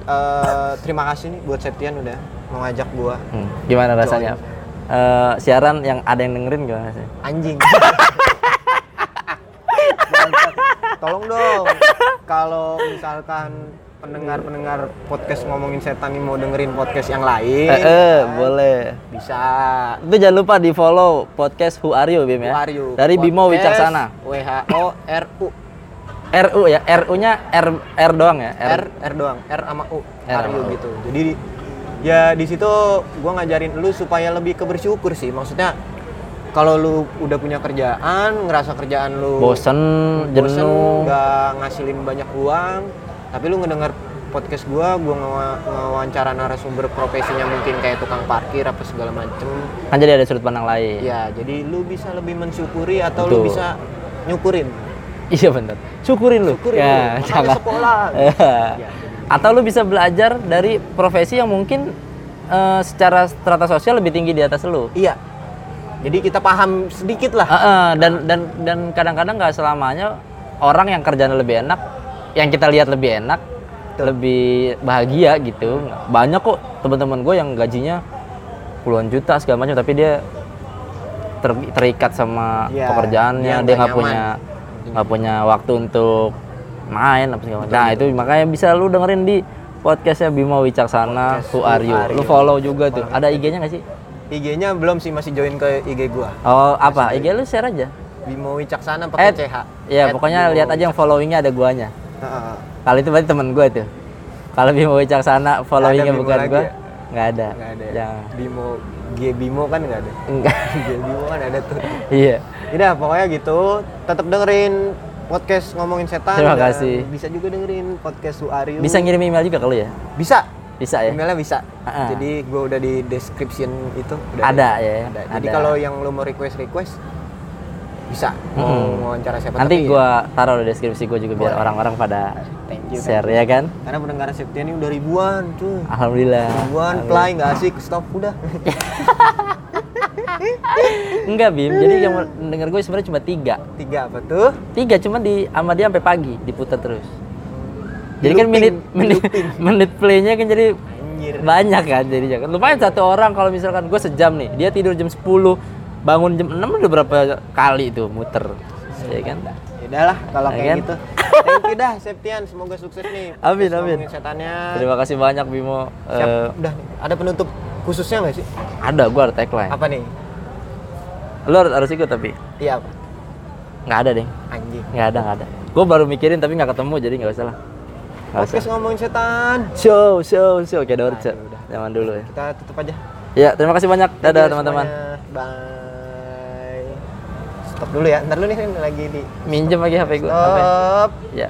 eh, terima kasih nih buat Septian udah mau ngajak gua Hmm, gimana rasanya? Eh, siaran yang ada yang dengerin gimana sih? anjing. Tolong dong kalau misalkan pendengar-pendengar podcast ngomongin setan ini mau dengerin podcast yang lain. Eh, eh, kan, boleh. Bisa. Itu jangan lupa di follow podcast Who Are You Bim ya. Who are you? Dari Bimo Podcast Wicaksana. WHO RU RU ya, RU-nya R R doang ya. R R doang, R sama U, R R U. gitu. Jadi ya di situ gua ngajarin lu supaya lebih kebersyukur sih. Maksudnya kalau lu udah punya kerjaan, ngerasa kerjaan lu Bosen, jenuh. nggak ngasilin banyak uang, tapi lu ngedenger podcast gua ngewa- ngewawancara narasumber profesinya mungkin kayak tukang parkir apa segala macem Kan jadi ada sudut pandang lain. ya jadi lu bisa lebih mensyukuri atau lu Betul. bisa nyukurin Iya bener. Syukurin lu. Syukurin ya, lu, jangan. sekolah. *laughs* Ya. Ya, Atau lu bisa belajar dari profesi yang mungkin eh, secara strata sosial lebih tinggi di atas lu. iya jadi kita paham sedikit lah Heeh, dan dan dan kadang-kadang nggak selamanya orang yang kerjanya lebih enak, yang kita lihat lebih enak, lebih bahagia gitu. Banyak kok teman-teman gue yang gajinya puluhan juta segala macam, tapi dia ter- terikat sama Iya, pekerjaannya, dia nggak punya nggak punya waktu untuk main apa segala macam. Nah itu makanya bisa lu dengerin di podcastnya Bima Wicaksana, Podcast Who Are You. Lu follow juga tuh. Ada IG-nya nggak sih? IG-nya belum sih masih join ke IG gua Oh apa? IG lu share aja. Bimo Wicaksana pakai CH Iya, pokoknya lihat aja yang followingnya ada guanya. Heeh. Kalau itu berarti temen gue tuh. Kalau Bimo Wicaksana followingnya bukan gue, ya? nggak ada. nggak ada ya? Bimo G Bimo kan nggak ada Enggak. G Bimo kan ada tuh iya. Udah pokoknya gitu tetap dengerin podcast ngomongin setan Terima kasih. bisa juga dengerin podcast You Bisa ngirim email juga kalau ya? bisa Bisa ya? emailnya bisa Ah. jadi gue udah di description itu udah Ada ya, ada. jadi kalau yang lo mau request request bisa mau Mm-mm. wawancara siapa Nanti gue taruh di deskripsi gue juga biar orang-orang pada thank you share thank you. ya kan? karena pendengar Septian ini udah ribuan cuy Alhamdulillah. ribuan play nggak asik stop udah *laughs* Enggak Bim, jadi yang denger gue sebenarnya cuma tiga. tiga apa tuh Tiga cuma di sama dia sampai pagi diputar terus. Jadi Di kan menit looping, menit looping. *laughs* menit playnya kan jadi Anjir. banyak kan jadinya kan. Lumayan satu orang kalau misalkan gue sejam nih, dia tidur jam 10, bangun jam 6 udah berapa kali tuh muter. Ya kan? Ya udahlah kalau Ya kayak kan? gitu. *laughs* Thank you dah Septian, semoga sukses nih. Amin, amin. Setannya. Terima kasih banyak Bimo. Siap. Eh, Udah, ada penutup khususnya nggak sih? ada gue ada tagline. Apa nih? Lo harus, harus ikut tapi Iya apa? nggak ada deh, Anjing. nggak ada nggak ada. Gue baru mikirin tapi nggak ketemu jadi nggak usah lah. Nggak usah. Ngomongin setan. Show, show, show kayak. Aduh, udah. Zaman dulu ya. Kita tutup aja. Ya, terima kasih banyak. Dadah teman-teman. Bye. Stop dulu ya. Ntar lu nih lagi di Minjem lagi HP gue. Stop. Ya.